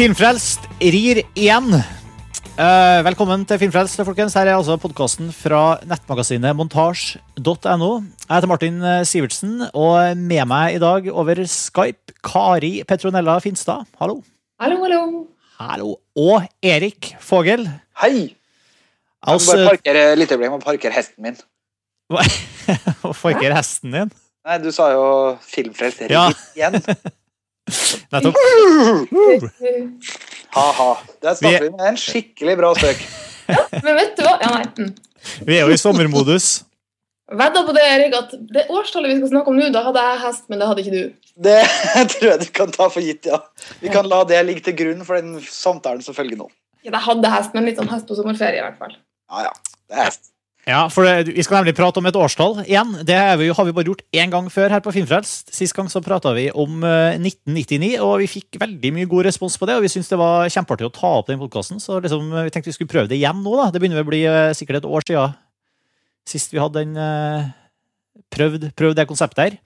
Filmfrelst rir igjen. Uh, velkommen til Filmfrelst, folkens. Her er altså podkasten fra nettmagasinet montasj.no. Jeg heter Martin eh, Sivertsen, og med meg i dag over Skype Kari Petronella Finstad. Hallo. Hallo, hallo. Hallo. Og Erik Fogel. Hei! Jeg må Altså, bare parkere litt øyeblikk, jeg må parkere hesten min. Ikke hesten din? Nei, du sa jo filmfrelst Ja. igjen. Nettopp. Ha-ha. Der snakker vi med en skikkelig bra støk. Men vet du hva? Ja, nei. Mm. Vi er jo i sommermodus. Vedda på det, Erik, at det årstallet vi skal snakke om nå, da hadde jeg hest, men det hadde ikke du. Det tror jeg du kan ta for gitt, ja. Vi kan la det ligge til grunn for den samtalen som følger nå. Ja, jeg hadde hest, men litt sånn hest på sommerferie, i hvert fall. Ja, ja. Det er hest. Ja, for det, Vi skal nemlig prate om et årstall igjen. Det vi, har vi bare gjort én gang før her på Filmfrelst. Sist gang så prata vi om eh, 1999, og vi fikk veldig mye god respons på det. Og vi syntes det var kjempeartig å ta opp den podkasten, så liksom, vi tenkte vi skulle prøve det igjen nå. da. Det begynner å bli eh, sikkert et år siden sist vi hadde den eh, prøvd, prøvd det konseptet her.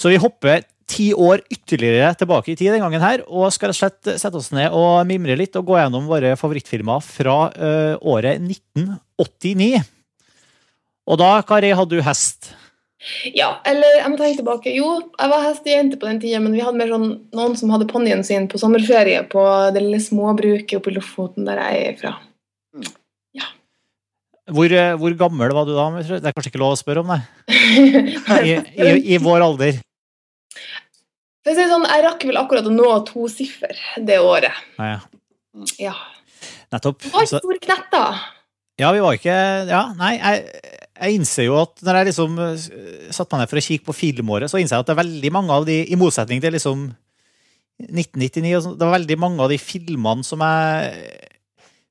Så vi hopper ti år ytterligere tilbake i tid den gangen her, og skal rett og slett sette oss ned og mimre litt og gå gjennom våre favorittfilmer fra uh, året 1989. Og da, Kari, hadde du hest. Ja, eller jeg må tenke tilbake. Jo, jeg var hestejente på den tida, men vi hadde mer sånn noen som hadde ponnien sin på sommerferie på det lille småbruket oppe i Lofoten, der jeg er fra. Hvor, eh, hvor gammel var du da? Det er kanskje ikke lov å spørre om det? I, i, i vår alder. For å si sånn, jeg rakk vel akkurat å nå to siffer det året. Ja, ja. Ja. Nettopp. Det var store knetter. ja, vi var ikke Ja, nei, jeg, jeg innser jo at når jeg liksom eh, satte meg ned for å kikke på filmåret, så innser jeg at det er veldig mange av de, i motsetning til liksom 1999, sånn, det var veldig mange av de filmene som jeg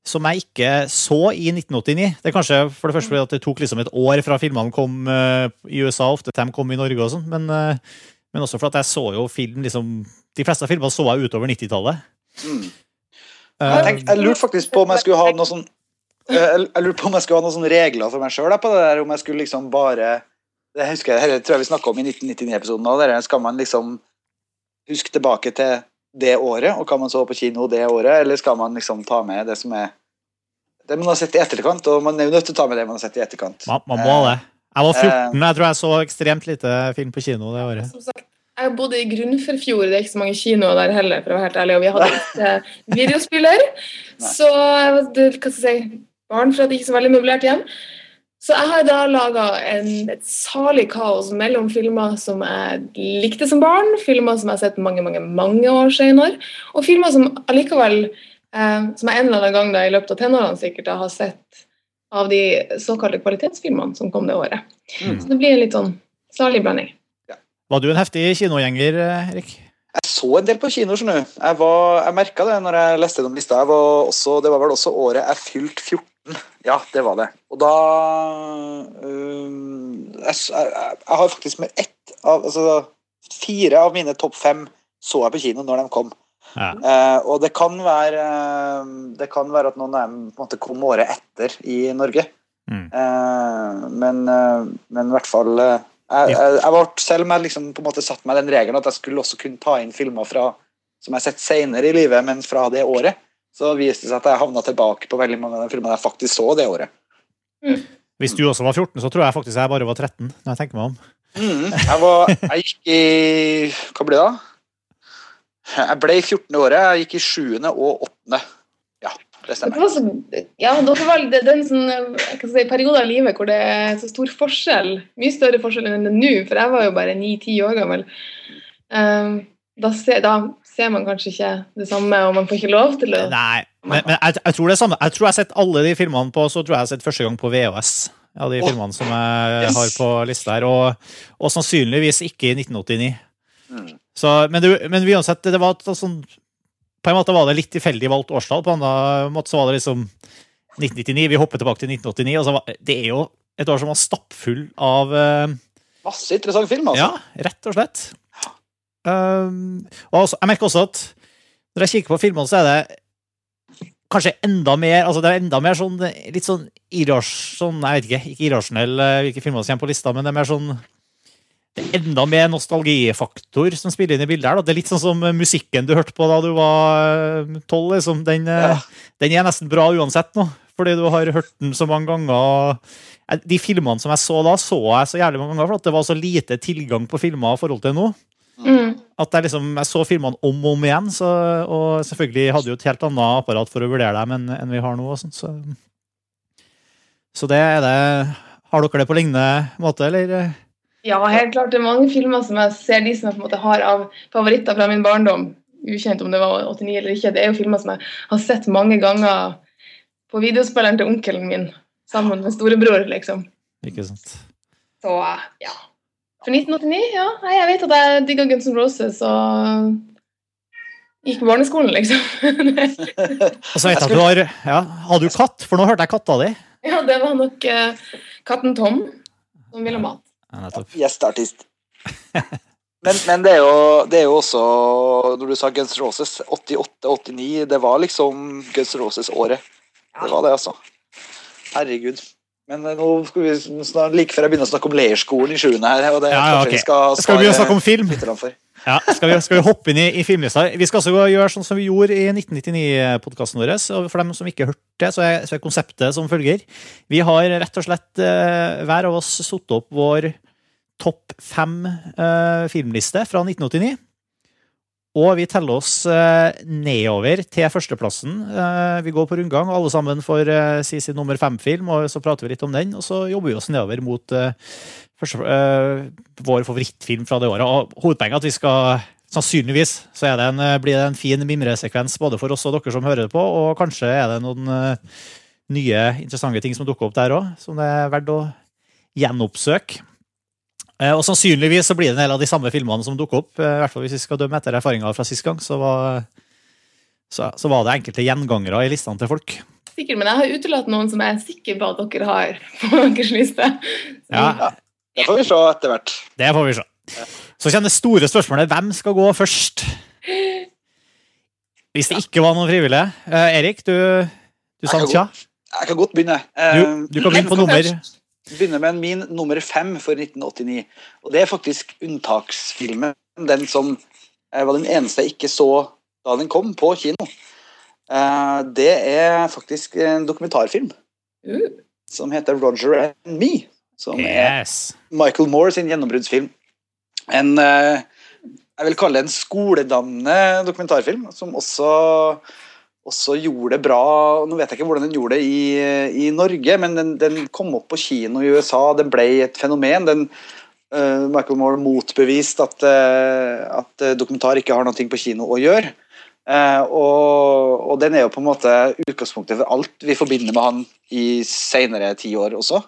som jeg ikke så i 1989. Det er kanskje for det første fordi at det tok liksom et år fra filmene kom eh, i USA, ofte til de kom i Norge og sånn, men, eh, men også for at jeg så jo film liksom De fleste av filmene så jeg utover 90-tallet. Mm. Eh, Jeg, jeg lurte faktisk på om jeg skulle ha noe sånn eh, Jeg jeg lurte på om jeg skulle ha noen regler for meg sjøl på det der, om jeg skulle liksom bare Det husker jeg, det tror jeg vi snakka om i 1999-episoden òg. Skal man liksom huske tilbake til det året, og hva man så på kino det året, eller skal man liksom ta med det som er det man har sett i etterkant, og man er jo nødt til å ta med det man har sett i etterkant. Man, man må det. Jeg var 14, jeg tror jeg så ekstremt lite film på kino det året. Som sagt, jeg bodde i Grunnfjord, det er ikke så mange kinoer der heller, for å være helt ærlig, og vi hadde ikke videospiller. Så jeg var det, hva skal jeg si, barn fra et ikke så veldig møblert hjem. Så jeg har da laga et salig kaos mellom filmer som jeg likte som barn, filmer som jeg har sett mange mange, mange år senere, og filmer som allikevel eh, som jeg en eller annen gang da, i løpet av tenårene sikkert da, har sett av de såkalte kvalitetsfilmene som kom det året. Mm. Så det blir en litt sånn salig blanding. Var du en heftig kinogjenger, eh, Erik? Jeg så en del på kino, skjønner du. Jeg, var- jeg merka det når jeg leste gjennom lista. Jeg var også, det var vel også året jeg fylte 14. Ja, det var det. Og da um, jeg, jeg, jeg, jeg har faktisk med ett av Altså fire av mine topp fem så jeg på kino når de kom. Ja. Eh, og det kan være eh, Det kan være at noen er, på en måte kom året etter i Norge. Mm. Eh, men, eh, men i hvert fall eh, jeg, jeg, jeg ble, Selv om jeg liksom på en måte satt meg den regelen at jeg skulle også kunne ta inn filmer fra, som jeg har sett senere i livet, men fra det året, så viste det seg at jeg havna tilbake på veldig mange av de filmene jeg faktisk så det året. Hvis du også var 14, så tror jeg faktisk jeg bare var 13. når jeg tenker meg om. Mm, jeg, var, jeg gikk i Hva ble det da? Jeg ble i 14. året. Jeg gikk i 7. og 8. Ja, det stemmer. var så, ja, dere var, det, det er en sånn, si, periode av livet hvor det er så stor forskjell. Mye større forskjell enn det nå, for jeg var jo bare 9-10 år gammel. Um, da, ser, da ser man kanskje ikke det samme, og man får ikke lov til å Nei, men, men jeg, jeg tror det er samme. Jeg tror jeg har sett alle de filmene på Så tror jeg jeg har sett første gang på VHS. Ja, de filmene som jeg yes. har på lista her. Og, og sannsynligvis ikke i 1989. Mm. Så, men, det, men uansett, det var sånn På en måte var det litt tilfeldig valgt årstall. På en annen måte så var det liksom 1999. Vi hopper tilbake til 1989. Og så var, det er jo et år som var stappfull av uh, Masse interessant film, altså. Ja, rett og slett. Um, og også, jeg merker også at når jeg kikker på filmene, så er det kanskje enda mer altså det er enda mer sånn litt sånn irrasjonell Sånn, jeg vet ikke, ikke irrasjonell eh, hvilke filmer som kommer på lista, men det er mer sånn det er enda mer nostalgifaktor som spiller inn i bildet. her. Da. Det er litt sånn som musikken du hørte på da du var tolv. Liksom. Den, Ja. den er nesten bra uansett nå, fordi du har hørt den så mange ganger. De filmene som jeg så da, så jeg så jævlig mange ganger, for at det var så lite tilgang på filmer i forhold til nå. Mm. At jeg, liksom, jeg så filmene om og om igjen, så, og selvfølgelig hadde jo et helt annet apparat for å vurdere dem enn, enn vi har nå. Og sånt, så. så det er det Har dere det på lignende måte, eller? Ja, helt klart. Det er mange filmer som jeg ser de som jeg på en måte har av favoritter fra min barndom. Ukjent om det var 89 eller ikke. Det er jo filmer som jeg har sett mange ganger på videospilleren til onkelen min sammen med storebror, liksom. Ikke sant? Så ja. For 1989, ja. Nei, jeg vet at jeg digga Guns N' Roses og gikk på barneskolen, liksom. Og så vet jeg at du har ja, Har du katt? For nå hørte jeg katta di. ja, det var nok eh, katten Tom som ville ha mat. Ja, nettopp. Gjesteartist. Men, men det, er jo, det er jo også Når du sa Guns Roses, 88-89, det var liksom Guns Roses-året. Det var det, altså. Herregud. Men eh, nå skal vi snart, like før jeg begynner å snakke om leirskolen i sjuende her. Og det Ja, ja, okay. skal, Skal vi begynne å snakke om film? Ja, skal vi, skal vi hoppe inn i, i filmlista? Vi skal også gjøre sånn som vi gjorde i 1999-podkasten vår. For dem som ikke hørte det, så er, så er konseptet som følger. Vi har rett og slett eh, hver av oss satt opp vår topp fem eh, filmliste fra 1989. Og vi teller oss eh, nedover til førsteplassen. Eh, vi går på rundgang, og alle sammen får eh, si sin nummer fem-film, og så prater vi litt om den. Og så jobber vi oss nedover mot første, vår favorittfilm fra det året. Og hovedpoenget at vi skal Sannsynligvis så det en, blir det en fin mimresekvens både for oss og dere som hører på, og kanskje er det noen nye interessante ting som dukker opp der òg, som det er verdt å gjenoppsøke. Eh, Og sannsynligvis så blir det en del av de samme filmene som dukker opp. eh, I hvert fall hvis vi skal dømme etter erfaringer fra sist gang, så var, så, så var det enkelte gjengangere i listene til folk. Sikkert, men jeg har utelatt noen som jeg er sikker på at dere har på deres liste. Så- Ja, Det får vi se etter hvert. det får vi se. Så kommer det store spørsmålet hvem skal gå først? Hvis det ikke var noen frivillige. Eh, Erik, du, du sa tja. Jeg kan godt begynne. Du, du kan begynne på nummer begynne med min nummer fem for 1989. Og det er faktisk unntaksfilmen. Den som eh, var den eneste jeg ikke så da den kom på kino. Eh, det er faktisk en dokumentarfilm Uh, som heter Roger and Me. Som er Michael Moore sin gjennombruddsfilm. En eh, jeg vil kalle det en skoledannende dokumentarfilm, som også, også gjorde det bra Nå vet jeg ikke hvordan den gjorde det i, i Norge, men den, den kom opp på kino i USA. Den ble et fenomen. Den, uh, Michael Moore motbeviste at, uh, at eh, dokumentar ikke har noe på kino å gjøre. Uh, og, og den er jo på en måte utgangspunktet for alt vi forbinder med han i senere tiår også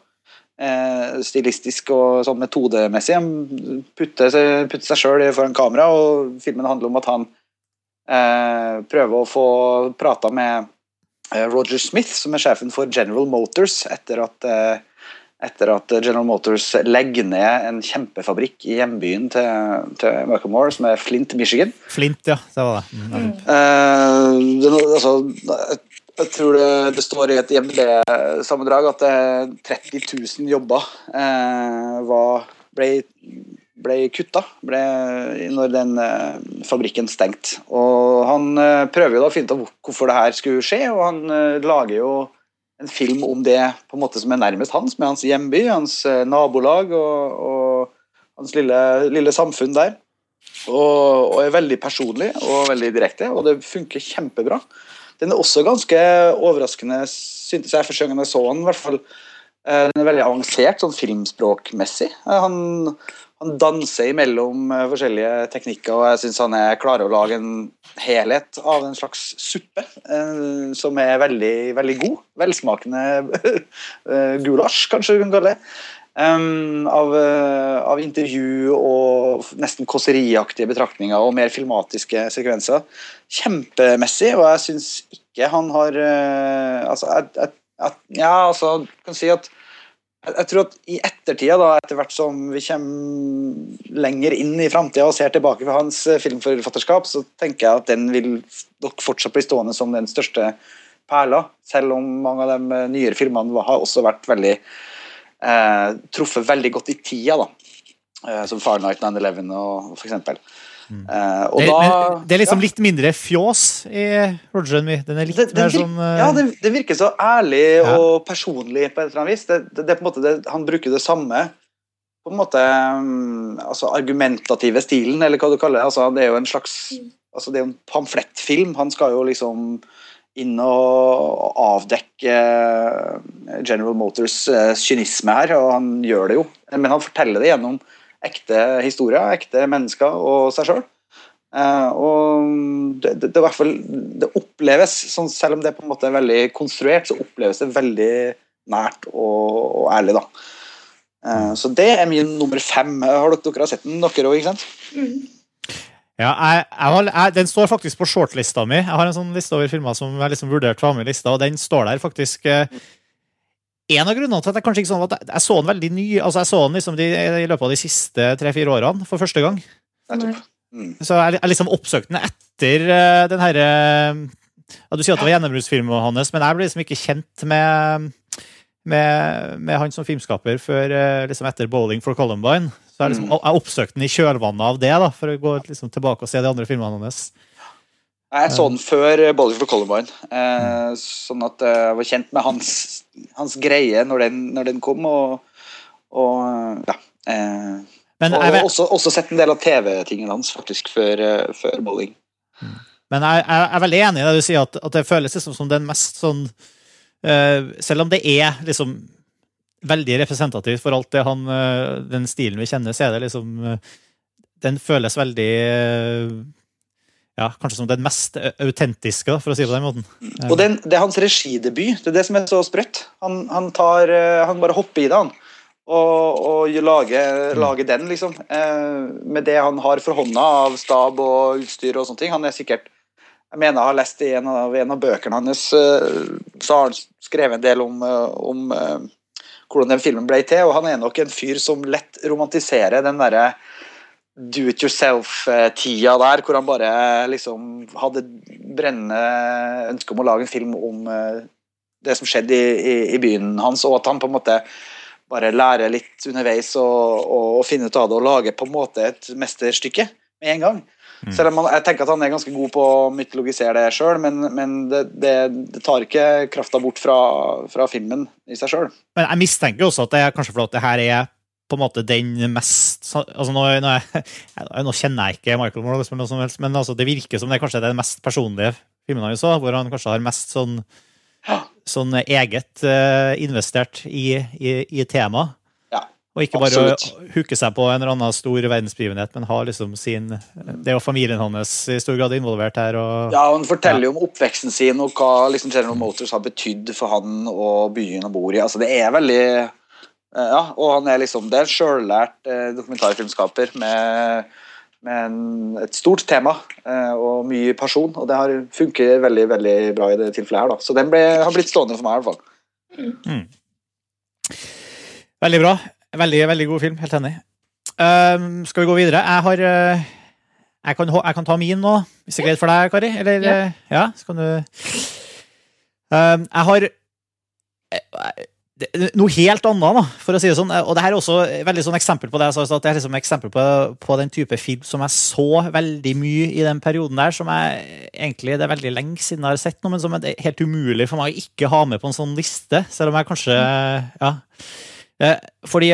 Uh, stilistisk og sånn metodemessig. Han putter, putter seg sjøl foran kamera, og filmen handler om at han eh, prøver å få prata med eh, Roger Smith, som er sjefen for General Motors, etter at, eh, etter at General Motors legger ned en kjempefabrikk i hjembyen til, til Michael Moore, som er Flint, Michigan. Flint, ja. Det var det. Mm. Eh, det, altså, jeg, tror det, det står i et IMD-sammendrag at eh, 30 000 jobber eh, var, ble, ble kutta ble, når den eh, fabrikken stengte. Og han eh, prøver jo da å finne ut hvorfor det her skulle skje, og han eh, lager jo en film om det på en måte som er nærmest hans, med hans hjemby, hans eh, nabolag og, og hans lille, lille samfunn der. Og, og er veldig personlig og veldig direkte, og det funker kjempebra. Den er også ganske overraskende, syntes jeg første gang jeg så den. i hvert fall. Eh, Den er veldig avansert sånn filmspråkmessig. Eh, Han, han danser imellom eh, forskjellige teknikker, og jeg syns han er klarer å lage en helhet av en slags suppe eh, som er veldig, veldig god. Velsmakende eh, gulasj, kanskje du kan kalle det. Um, av, eh, av intervju og nesten kåseriaktige betraktninger og mer filmatiske sekvenser. Kjempemessig, og jeg syns ikke han har uh, Altså, jeg, jeg, jeg, ja, altså, kan si at jeg, tror at i ettertida, da, etter hvert som vi kommer lenger inn i framtida og ser tilbake på hans eh, filmforfatterskap, så tenker jeg at den vil nok fortsatt bli stående som den største perla, selv om mange av de eh, nyere filmene har også vært veldig eh, truffet veldig godt i tida. da. Eh, som Fahrenheit 9-11 og for eksempel. Eh, og Det, da men det er liksom ja. litt mindre fjås i Roger and Me. Den er litt det, det, mer sånn uh... ja, det, det virker så ærlig Ja. og personlig på et eller annet vis. Det, det, det er på en måte det, han bruker det samme på en måte um, altså argumentative stilen, eller hva du kaller det. Altså, det er jo en slags altså, det er jo en pamflettfilm. Han skal jo liksom inn og avdekke eh, General Motors kynisme her, og han gjør det jo. Men han forteller det gjennom ekte historier, ekte mennesker og seg sjøl. og det, det, det, det oppleves, sånn, selv om det er på en måte veldig konstruert, så oppleves det veldig nært og, og ærlig. da. Eh, så det er min nummer fem. Har dere, dere har sett den, dere òg, ikke sant? Mm. Ja, jeg, jeg, jeg, Den står faktisk på shortlista mi. Jeg har en sånn liste over filmer som jeg liksom vurderte å ha med i lista, og den står der faktisk. eh, En av grunnene til at jeg kanskje ikke sånn at jeg, så den veldig ny altså Jeg så den liksom de, i løpet av de siste tre-fire årene for første gang. Mm. Så jeg, jeg liksom oppsøkte den etter uh, den herre ja, Du sier at det var gjennombruddsfilmen hans, men jeg ble liksom ikke kjent med, med, med han som filmskaper før uh, liksom etter 'Bowling for Columbine'. Så jeg, liksom, Mm. jeg oppsøkte den i kjølvannet av det, da, for å gå liksom tilbake og se de andre filmene hans. Jeg så den før Bowling for Columbine, eh, sånn at jeg var kjent med hans, hans greie når den, når den kom. Og, og ja. Eh, Men og jeg, har også, også sett en del av TV-tingene hans faktisk før, eh, før Bowling. Men jeg, jeg er veldig enig i det du sier, at, at det føles liksom som den mest sånn uh, Selv om det er liksom veldig representativt for alt det han uh, Den stilen vi kjenner, så er det liksom uh, Den føles veldig eh, Ja, kanskje som den mest autentiske, for å si det på den måten. Og den, det er hans regidebut. Det er det som er så sprøtt. Han, han, tar, eh, han bare hopper i det, han. Og, og lager, lager den, liksom. Eh, med det han har for hånda av stab og utstyr og sånne ting. Han er sikkert Jeg mener jeg har lest i en av, en av bøkene hans, eh, så har han skrevet en del om, om hvordan den filmen ble til, og han er nok en fyr som lett romantiserer den derre do it yourself-tida der, hvor han bare liksom hadde brennende ønske om å lage en film om eh, det som skjedde i, i, i byen hans, og at han på en måte bare lærer litt underveis og, og, og finne ut av det og lage på en måte et mesterstykke med en gang. Selv om han, jeg tenker at han er ganske god på å mytologisere det sjøl, men, men det, det, det tar ikke krafta bort fra, fra filmen i seg sjøl. Men jeg mistenker også at det er kanskje fordi det her er på en måte den mest altså nå, nå, jeg, nå kjenner jeg ikke Michael Morales, men, noe som helst, men altså, det virker som det er kanskje den mest personlige filmen han så, hvor han kanskje har mest sånn, sånn eget uh, investert i, i, i temaet. Ja, Og ikke bare absolutt. hooke seg på en eller annen stor verdensbegivenhet, men har liksom sin Det er jo familien hans i stor grad involvert her. Og, Ja, og Han forteller jo om oppveksten sin og hva liksom General Motors har betydd for han og byen han bor i. Altså, det er veldig Ja, og han er liksom Det er sjøllært eh, dokumentarfilmskaper med, med en, et stort tema eh, og mye person, og det har funker veldig veldig bra i det tilfellet her. da. Så den ble, har blitt stående for meg, i hvert fall. Veldig bra. Veldig, veldig god film. Helt enig. Um, skal vi gå videre? Jeg har uh, jeg kan, jeg kan ta min nå, hvis det er greit for deg, Kari? Eller, Ja. eh, ja så kan du um, Jeg har eh, det- noe helt annet, da, for å si det sånn. Og det her er også veldig sånn eksempel på det jeg sa, det er liksom eksempel på, på den type film som jeg så veldig mye i den perioden der, som jeg egentlig det er veldig lenge siden jeg har sett noe, men som er helt umulig for meg å ikke ha med på en sånn liste, selv om jeg kanskje Ja. Eh, Fordi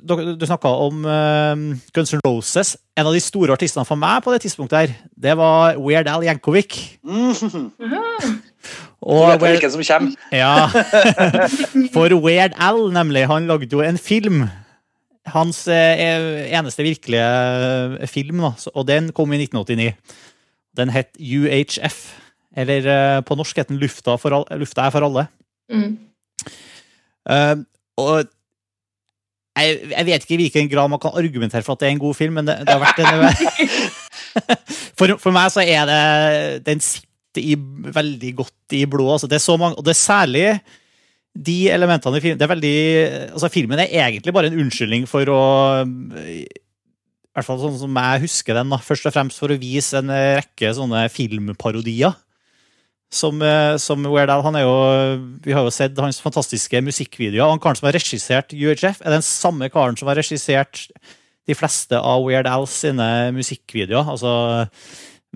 du, du snakka om uh, Guns N' Roses. En av de store artistene for meg på det tidspunktet her, det var Weird Al Jankovic. Mm. Og Du vet hvilken som kommer. ja. For Weird Al, nemlig, han lagde jo en film. Hans eh, eneste virkelige eh, film, da, og den kom i 1989. Den het UHF. Eller eh, på norsk het den Lufta, for all, Lufta er for alle. Mm. Uh, og jeg, jeg vet ikke i hvilken grad man kan argumentere for at det er en god film, men det, det har vært en for, for meg så er det Den sitter i, veldig godt i blodet. Altså, det er så mange, og det er særlig de elementene i filmen det er veldig, altså Filmen er egentlig bare en unnskyldning for å I hvert fall sånn som jeg husker den, da, først og fremst for å vise en rekke sånne filmparodier. Som, eh, som Weird Al, han er jo, Vi har jo sett hans fantastiske musikkvideoer. Han karen som har regissert UHF, er den samme karen som har regissert de fleste av Weird Al sine musikkvideoer. Altså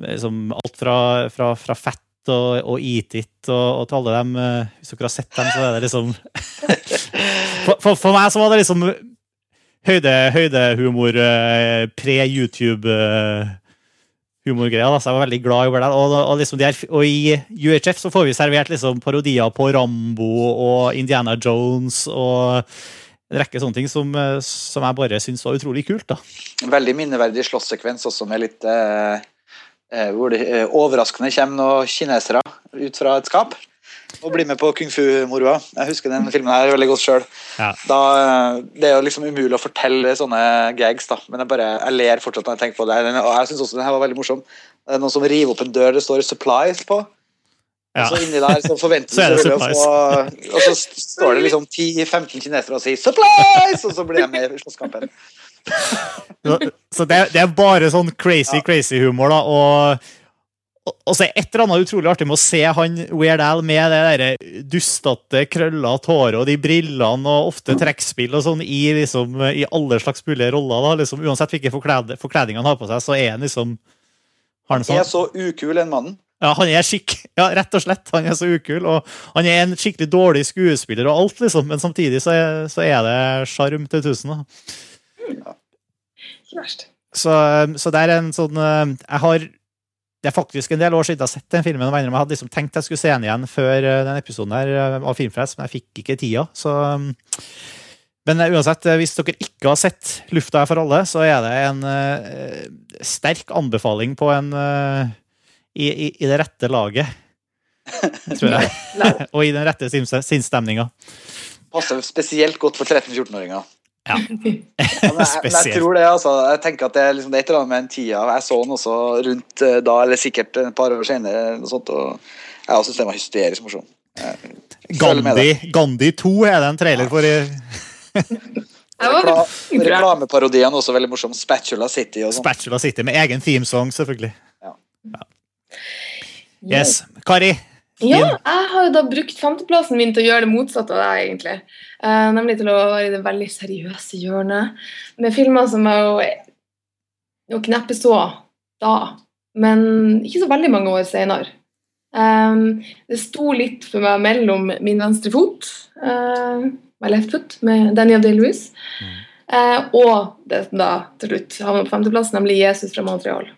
liksom alt fra, fra, fra Fett og, og Eat It og, og til alle dem eh, Hvis dere har sett dem, så er det liksom for, for, for meg så var det liksom høyde, høydehumor eh, pre-YouTube. Humorgreier, så jeg var veldig glad i det. Og, og, liksom de her, og i UHF så får vi servert liksom parodier på Rambo og Indiana Jones og en rekke sånne ting som, eh, som jeg bare syns var utrolig kult. da. Veldig minneverdig slåsssekvens også, med litt eh, eh, hvor det eh, overraskende kommer noen kinesere ut fra et skap og bli med på kung fu-moroa. Jeg husker den filmen her veldig godt sjøl. Ja. Det er jo liksom umulig å fortelle sånne gags, da, men jeg, bare, jeg ler fortsatt når jeg tenker på det. Og jeg syns også den her var veldig morsom. Det er noen som river opp en dør det står 'supplies' på. Ja. Og så inni der så forventer Så det å få Og så står det liksom 10-15 kinesere og sier 'supplies', og så blir jeg med i slåsskampen. Så, så det, det er bare sånn crazy, crazy humor, da. Og, og, så er et eller annet utrolig artig med å se han Weird Al med det der dustete, krøllete håret og de brillene og ofte trekkspill og sånn i, liksom, i alle slags mulige roller. da, liksom Uansett hvilken forkled, forkledning han har på seg, så er han liksom har han sånn. er så ukul, den mannen. ja, han er skikk, ja, rett og slett. Han er så ukul. Og han er en skikkelig dårlig skuespiller og alt, liksom, men samtidig så er, så er det sjarm til tusen. da. Ikke verst. Så, så det er en sånn eh, Jeg har Det er faktisk en del år siden jeg har sett den filmen. og jeg hadde liksom tenkt jeg skulle se den igjen før eh, den episoden her eh, av Filmfrelst, men jeg fikk ikke tida. Så, men uansett, hvis dere ikke har sett 'Lufta er for alle', så er det en uh, sterk anbefaling på en uh, i, i, I det rette laget, tror jeg. og i den rette sinns- sinnsstemninga. Passer spesielt godt for 13-14-åringer. Ja. Spesielt. jeg, jeg tror det, altså. Jeg tenker at det liksom, det er et eller annet med den tida. Jeg så den også rundt eh, da, eller sikkert et par år senere. Sånt, og jeg synes den var hysterisk morsom. Gandhi, Gandhi 2 er det en trailer for. i Rekla. Reklameparodien også veldig morsom. Spatula City og sånn. Spatula City med egen themesong, selvfølgelig. Yes. Yes. Kari, Ja, jeg har jo da brukt femteplassen min til å gjøre det motsatte av deg, egentlig. Eh, nemlig til å være i det veldig seriøse hjørnet. Med filmer som er jo, jo kneppe så da, men ikke så veldig mange år senere. Um, det sto litt for meg mellom min venstre fot, uh, my left foot, med Daniel Day-Lewis, eh, og det som da til slutt havna på femteplass, nemlig Jesus fra Montreal.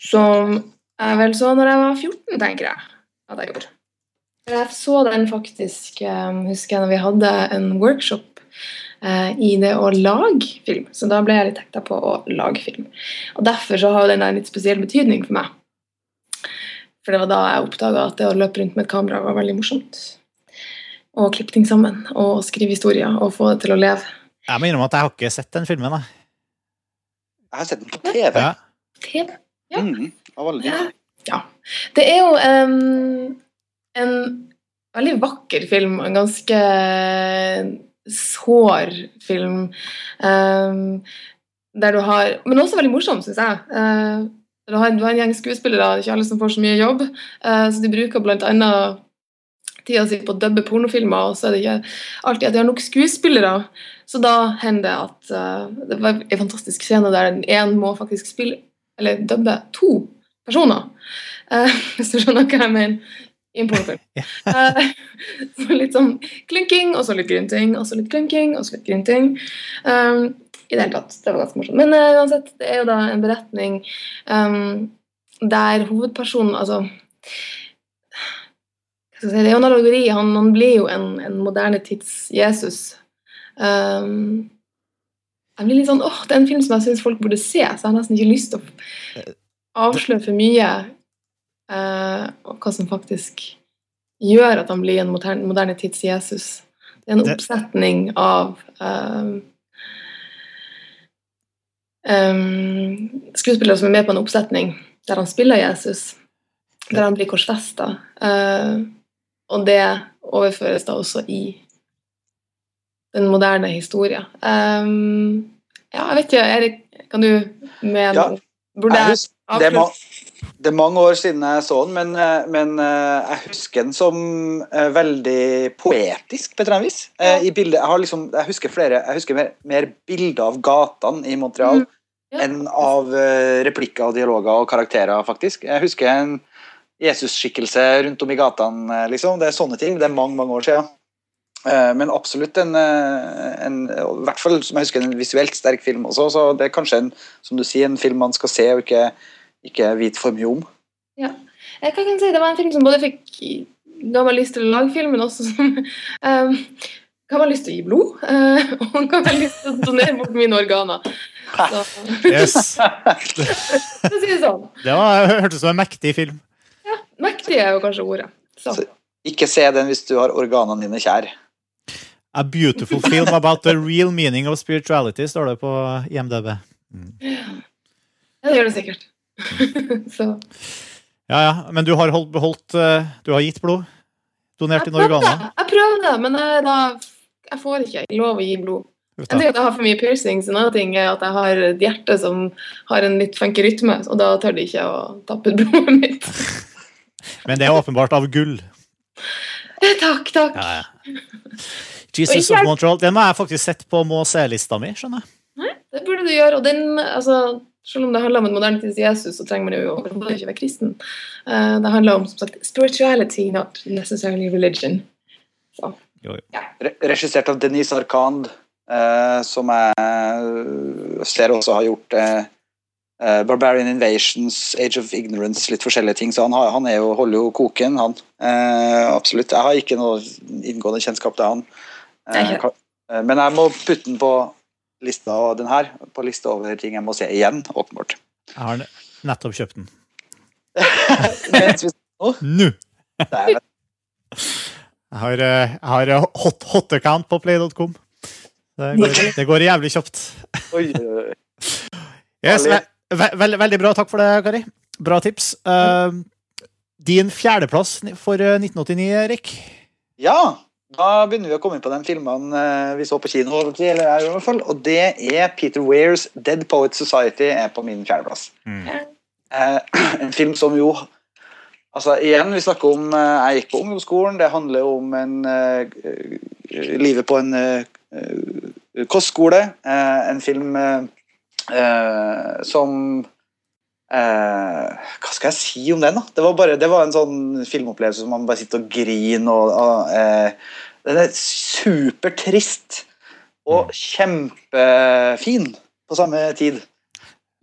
Som jeg vel så når jeg var 14, tenker jeg at jeg gjorde. Jeg så den faktisk, eh, husker jeg, når vi hadde en workshop eh, i det å lage film. Så da ble jeg litt hekta på å lage film. Og derfor så har den en litt spesiell betydning for meg. For det var da jeg oppdaga at det å løpe rundt med et kamera var veldig morsomt. Og klippe ting sammen, og skrive historier, og få det til å leve. jeg må innrømme at jeg har ikke sett den filmen. Da. Jeg har sett den på TV. Ja. TV. Ja. Mm, var veldig Ja. Det er jo um, en veldig vakker film, en ganske sår film. Um, der du har Men også veldig morsom, syns jeg. Uh, du, har, du har en gjeng skuespillere, det er ikke alle som får så mye jobb, uh, så de bruker bl.a. tida si på å dubbe pornofilmer, og så er det ikke alltid at de har nok skuespillere. Så da hender det at uh, Det var en fantastisk scene der én må faktisk spille eller dubbe to personer. Uh, hvis du skjønner hva jeg mener. I en pornofilm. Eh, så litt sånn klynking, og så litt grynting, og så litt klynking, og så litt grynting. Um, I det hele tatt. Det var ganske morsomt. Men uh, uansett, det er jo da en beretning um, der hovedpersonen Altså hva skal jeg si, Det er jo en allegori. Han, han blir jo en, en moderne tids Jesus. Um, jeg blir litt sånn, åh, Det er en film som jeg syns folk burde se, så jeg har nesten ikke lyst til å avsløre for mye eh, og hva som faktisk gjør at han blir en moderne, moderne tids Jesus. Det er en oppsetning av eh, em, skuespillere som er med på en oppsetning der han spiller Jesus, der han blir korsfesta. Eh, og det overføres da også i den moderne historien. Um, ja, jeg vet ikke, Erik, kan du med Ja, Burde Jeg jeg er, det, Det er mange år siden jeg så den, men, eh, men eh, jeg husker den som eh, veldig poetisk, på et eller annet vis. I bildet, jeg, har liksom, jeg husker flere, jeg husker mer, mer bilder av gatene i Montreal Mm, ja. enn av replikker og dialoger og karakterer, faktisk. Jeg husker en Jesus-skikkelse rundt om i gatene, liksom. Det er sånne ting. Det er mange, mange år siden. Men absolutt en, en I hvert fall som jeg husker en visuelt sterk film også, så det er kanskje en, som du sier, en film man skal se og ikke, ikke vet for mye om. Ja. Jeg kan jeg si? Det var en film som både fikk ga meg lyst til å lage film, men også som um, kan man lyst til å gi blod. uh, og kan man lyst til å donere bort mine organer. Så, Yes. for sier si det sånn. Det var, hørtes ut som en mektig film. Ja, Mektig er jo kanskje ordet. Så. Så- Ikke se den hvis du har organene dine kjær. A beautiful film about the real meaning of spirituality, står det på IMDb. Ja, det gjør det sikkert. så Ja, ja. Men du har holdt, beholdt eh, Du har gitt blod? Donert prøvde, organer? jeg prøvde, men jeg, da, jeg får ikke lov å gi blod. En ting er at jeg har for mye piercings, en annen ting er at jeg har et hjerte som har en litt funky rytme, og da tør de ikke å tappe ut blodet mitt. Men det er åpenbart av gull. takk, takk. Ja, ja. Jesus of Montreal. Den må jeg faktisk sett på må se-lista mi. skjønner jeg. Det burde du gjøre. Og den, altså, selv om det handler om en moderne tids Jesus, så trenger man jo overhodet ikke være kristen. Uh, det handler om som sagt, spirituality, not necessarily religion. Så, Re regissert av Denise Arkand, uh, som jeg ser også har gjort uh, eh, Barbarian Invasions, Age of Ignorance, litt forskjellige ting. Så han, har, han er jo, holder jo koken, han. Eh, absolutt. Jeg har ikke noe inngående kjennskap til han. Eh, eh, men jeg må putte den på lista og den her, på lista over ting jeg må se igjen, åpenbart. Jeg har nettopp kjøpt den. Nå! Jeg har, eh, jeg har eh, hot, hot account på play.com. Det, går- det går jævlig kjapt. Yes, Herlig. ve ve veldig, bra. Takk for det, Kari. Bra tips. Uh, din fjerdeplass for eh, 1989, Erik? Ja, da begynner vi å komme inn på de filmene eh, vi så på kino, eller jeg i hvert fall, og det er Peter Weirs Dead Poet Society er på min fjerdeplass. Mm. en film som jo Altså igjen, vi snakker om eh, Jeg gikk på ungdomsskolen. Det handler om en eh, eh, livet på en eh, eh, kostskole. Eh, en film eh, eh, som eh, Hva skal jeg si om den? da? Det var, bare, det var en sånn filmopplevelse som man bare sitter og griner og, og eh, Den er supertrist og kjempefin på samme tid.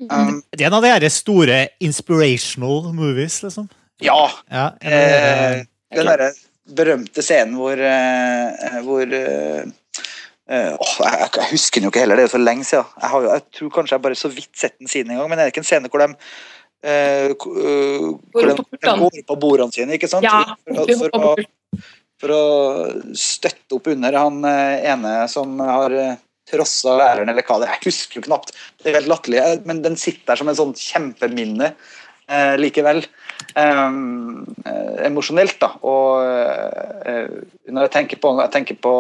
Um, Det er en av de her store inspirational movies, liksom. ja, Ja, de Eh, den derre berømte scenen hvor, eh, hvor eh, åh, jeg, jeg husker den jo ikke heller, det er jo så lenge siden. Jeg, har jeg tror kanskje jeg bare så vidt sett den siden en gang, men er det ikke en scene hvor de uh, hvor de, de går på bordene sine, ikke sant? Ja, For, for, å, for å støtte opp under han ene som har trossa læreren, eller hva det er. Jeg husker jo knapt. Det er helt latterlig, men den sitter der som en sånn kjempeminne eh, likevel. Um, emosjonelt, da. Og når jeg tenker på Jeg tenker på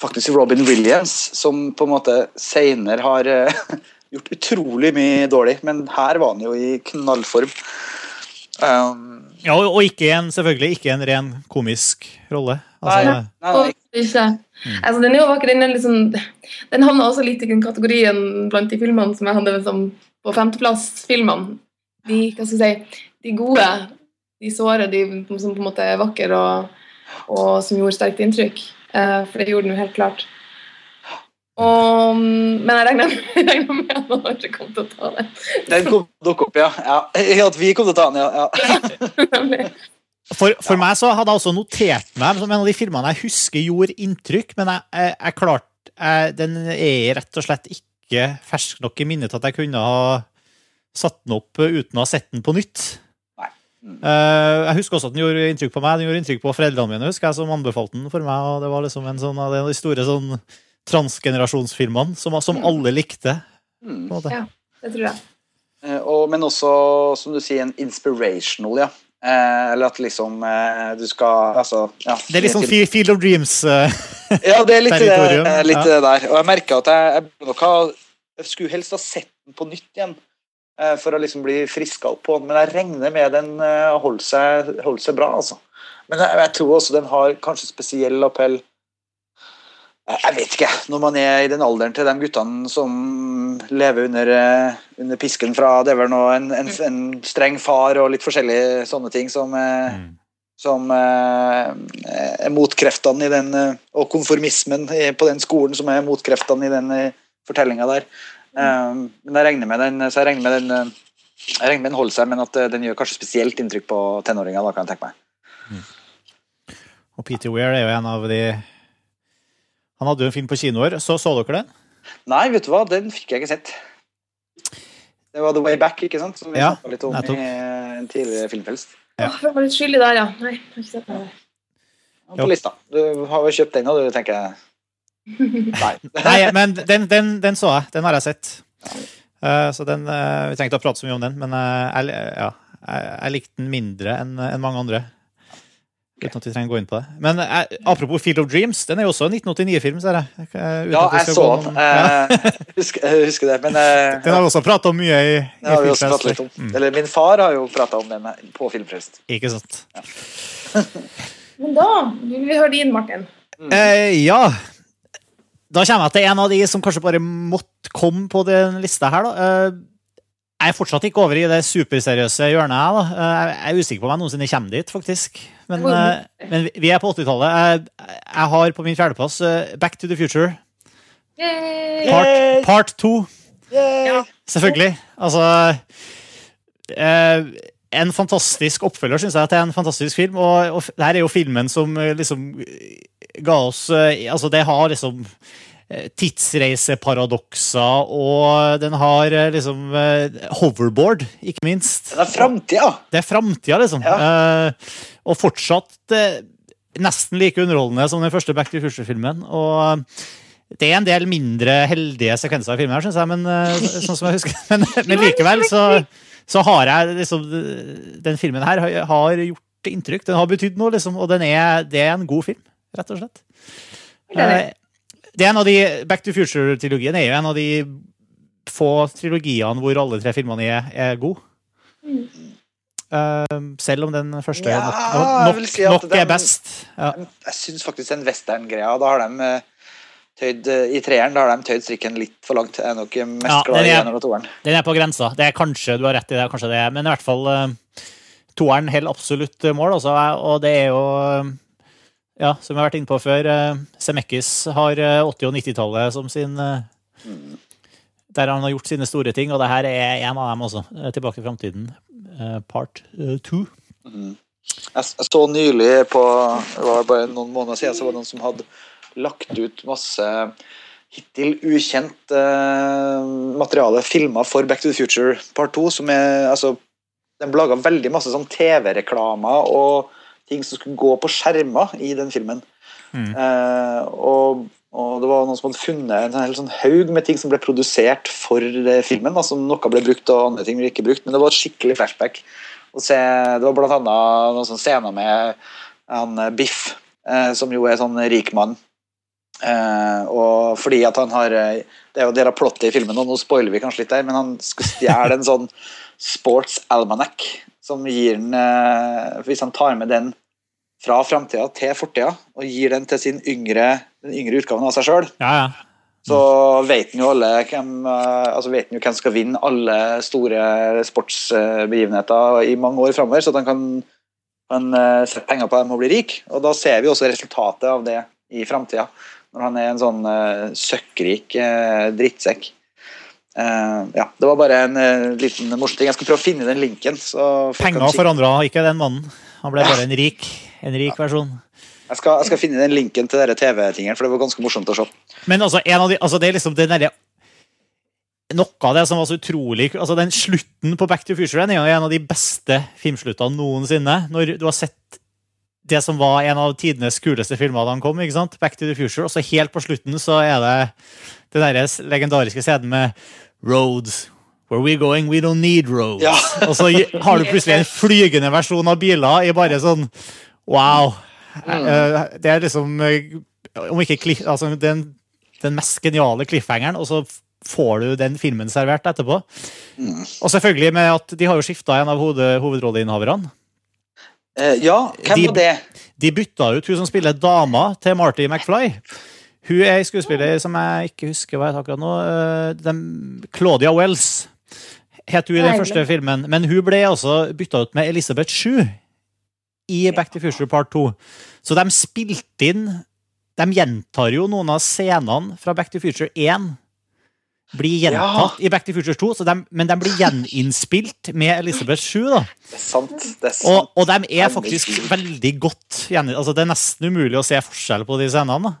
faktisk Robin Williams, som på en måte seinere har eh, gjort utrolig mye dårlig, men her var han jo i knallform. Um, ja, og ikke en, selvfølgelig ikke en ren komisk rolle. Altså, Nei. nei, nei, Mm. Altså, den er jo vakker. Den, liksom, den havner også litt i den kategorien blant de filmene som jeg hadde liksom, på femteplass-filmene. De, hva skal jeg si, de gode, de såre, de som på en måte er vakre og, og som gjorde sterkt inntrykk. Eh, for det gjorde den jo helt klart. Og, men jeg regner, jeg regner med at han ikke kom til å ta det. Den kom dukke opp, ja. ja. ja. At vi kom til å ta den, ja. ja. For, for meg så hadde jeg også notert meg som en av de filmene jeg husker gjorde inntrykk, men jeg, jeg, jeg klart, jeg, den er rett og slett ikke fersk nok i minnet til at jeg kunne ha satt den opp uten å ha sett den på nytt. Eh, jeg husker også at den gjorde inntrykk på meg. Den gjorde inntrykk på foreldrene mine, husker jeg, som anbefalte den for meg. og Det var liksom en sånn av de store sånn transgenerasjonsfilmene som, som Mm. alle likte. på Mm. en måte. Ja. Det tror jeg. Eh, Og, men også, som du sier, en inspirational, ja. Eh, eller at liksom eh, du skal Altså, ja. Det er litt sånn Fi- Field of Dreams. eh, Ja, det er litt, det, litt ja. det der. Og jeg merka at jeg, jeg, nok ha, jeg skulle helst ha sett den på nytt igjen. Eh, for å liksom bli friska opp på den, men jeg regner med den eh, holder seg, holder seg bra, altså. Men jeg, jeg tror også den har kanskje spesiell appell jeg vet ikke. Når man er i den alderen til de guttene som lever under, eh, under pisken fra Det er vel nå en, en, en streng far og litt forskjellige sånne ting som, Mm. som er motkreftene i den Og konformismen på den skolen som er motkreftene i den fortellinga der. Eh, Men jeg regner med den så jeg regner med den jeg regner med den holder seg, men at eh, den gjør kanskje spesielt inntrykk på tenåringer. da kan jeg tenke meg. Og Peter Weir er jo en av de Han hadde jo en film på kinoer. Så så dere den? Nei, vet du hva, den fikk jeg ikke sett. Det var The Way Back, ikke sant? Som vi Ja, snakka litt om nettopp. i en tidligere filmfest. Ja. Åh, jeg var litt skyldig der, ja. Nei, jeg har ikke sett det. På lista. Du har jo kjøpt den, nå, du tenker jeg. Nei. Nei, men den, den, den så jeg. Den har jeg sett. Uh, så den uh, Vi trengte å prate så mye om den, men uh, jeg, ja, jeg, jeg likte den mindre enn en mange andre. Uten at vi trenger å gå inn på det. Men apropos Field of Dreams, den er jo også en 1989-film, ser jeg. Ja, jeg så den. noen- Ja. Eh, husker, jeg husker det, men eh, Den har vi også prata om mye i, i det har vi også litt om. Mm, Eller min far har jo prata om den på Filmfrelst. ikke sant. Men da vil vi høre din, Martin. Eh, ja. Da kommer jeg til en av de som kanskje bare måtte komme på den lista her, da. Eh, jeg er fortsatt ikke over i det superseriøse hjørnet. da. Eh, jeg er usikker på om jeg noensinne kommer dit, faktisk. Men, eh, men vi er på 80-tallet. Jeg, jeg har på min fjerdeplass Back to the Future, Yay! part, part 2. Ja. Selvfølgelig. Altså eh, En fantastisk oppfølger, syns jeg, til en fantastisk film. Og, og det her er jo filmen som liksom ga oss eh, Altså, det har liksom eh, tidsreiseparadokser, og den har eh, liksom hoverboard, ikke minst. Det er framtida! Det er framtida, liksom. Eh, og fortsatt nesten like underholdende som den første Back to Future-filmen. Og det er en del mindre heldige sekvenser i filmen, her, synes jeg, men, sånn som jeg husker. Men, men likevel så, så har jeg liksom Den filmen her har- gjort inntrykk. Den har betydd noe, liksom, og den er, det er en god film, rett og slett. Eh, Det er en av de, Back to Future-trilogien er jo en av de få trilogiene hvor alle tre filmene er, er gode. Mm. Uh, selv om den første Ja, nok, nok, nok, si nok den- er best. Ja. Jeg syns faktisk den western-greia Da har de eh, tøyd I treeren da har de tøyd strikken litt for langt. Jeg er nok mest Ja, glad i er- eneren og toeren. Den er på grensa. Det er kanskje, Du har rett i det, kanskje det er, men i hvert fall toeren holder absolutt mål. også, og det er jo Ja, som jeg har vært inne på før, uh, Semekis har eh, 80- og 90-tallet som sin eh, Der han har gjort sine store ting, og det her er en av dem også. Eh, Tilbake i framtiden, eh, part eh, two. Jeg, jeg så nylig på Det var bare noen måneder siden så var det noen som hadde lagt ut masse hittil ukjent eh, materiale filma for Back to the Future Part 2. Som er, altså, de laga veldig masse sånn TV-reklamer og ting som skulle gå på skjermer i den filmen. Mm. Eh, og, og det var noen som hadde funnet en hel sånn haug med ting som ble produsert for filmen. Altså, noe ble brukt og andre ting ble ikke brukt, men det var et skikkelig flashback. å se, det var blant annet noen sånne scener med han eh, Biff, eh, som jo er sånn rik mann. Eh, og fordi at han har eh, Det er jo del av plottet i filmen, og nå spoiler vi kanskje litt der, men han skal stjele en sånn sports almanac som gir den eh, Hvis han tar med den fra framtida til fortida og gir den til sin yngre, den yngre utgaven av seg sjøl, Ja, ja. så vet han jo alle hvem eh, altså vet han jo hvem skal vinne alle store sportsbegivenheter i mange år framover, så at han kan, kan eh, sette penger på dem og bli rik. Og da ser vi også resultatet av det i framtida, når han er en sånn søkkrik drittsekk. Eh, ja, det var bare en uh, liten morsom ting. Jeg skal prøve å finne den linken. Så Penger forandra ikke den mannen. Han ble bare en rik, en rik versjon. jeg, skal, jeg skal finne den linken til TV-tingen, for det var ganske morsomt å se. Men altså, en av de, altså det er liksom den derre Noe av det som var så utrolig altså Den slutten på Back to Future er en av de beste filmsluttene noensinne. Når du har sett det som var en av tidenes kuleste filmer da han kom, ikke sant? Back to the Future, og så helt på slutten så er det den deres legendariske scenen med Roads. Where we going, we don't need roads. Ja. og så har du plutselig en flygende versjon av biler i bare sånn Wow. Eh, Det er liksom eh, Om ikke altså den, den mest geniale cliffhangeren, og så får du den filmen servert etterpå. Mm. Og selvfølgelig med at de har jo skifta en av hoved, hovedrolleinnehaverne. Eh, ja, hvem De- var det? De bytta ut hun som spiller dama til Marty McFly. Hun er en skuespiller som jeg ikke husker hva heter akkurat nå. eh, Claudia Wells het hun i den første filmen. Men hun ble altså bytta ut med Elisabeth Shue i Back to Future Part 2. Så de spilte inn De gjentar jo noen av scenene fra Back to Future 1. Blir gjentatt i Back to Future 2, så de, men de blir gjeninnspilt med Elizabeth Shue. da Det er sant. Det er sant. og, og de er faktisk faktisk veldig godt gjeninnspilt. altså Det er nesten umulig å se forskjell på de scenene. da.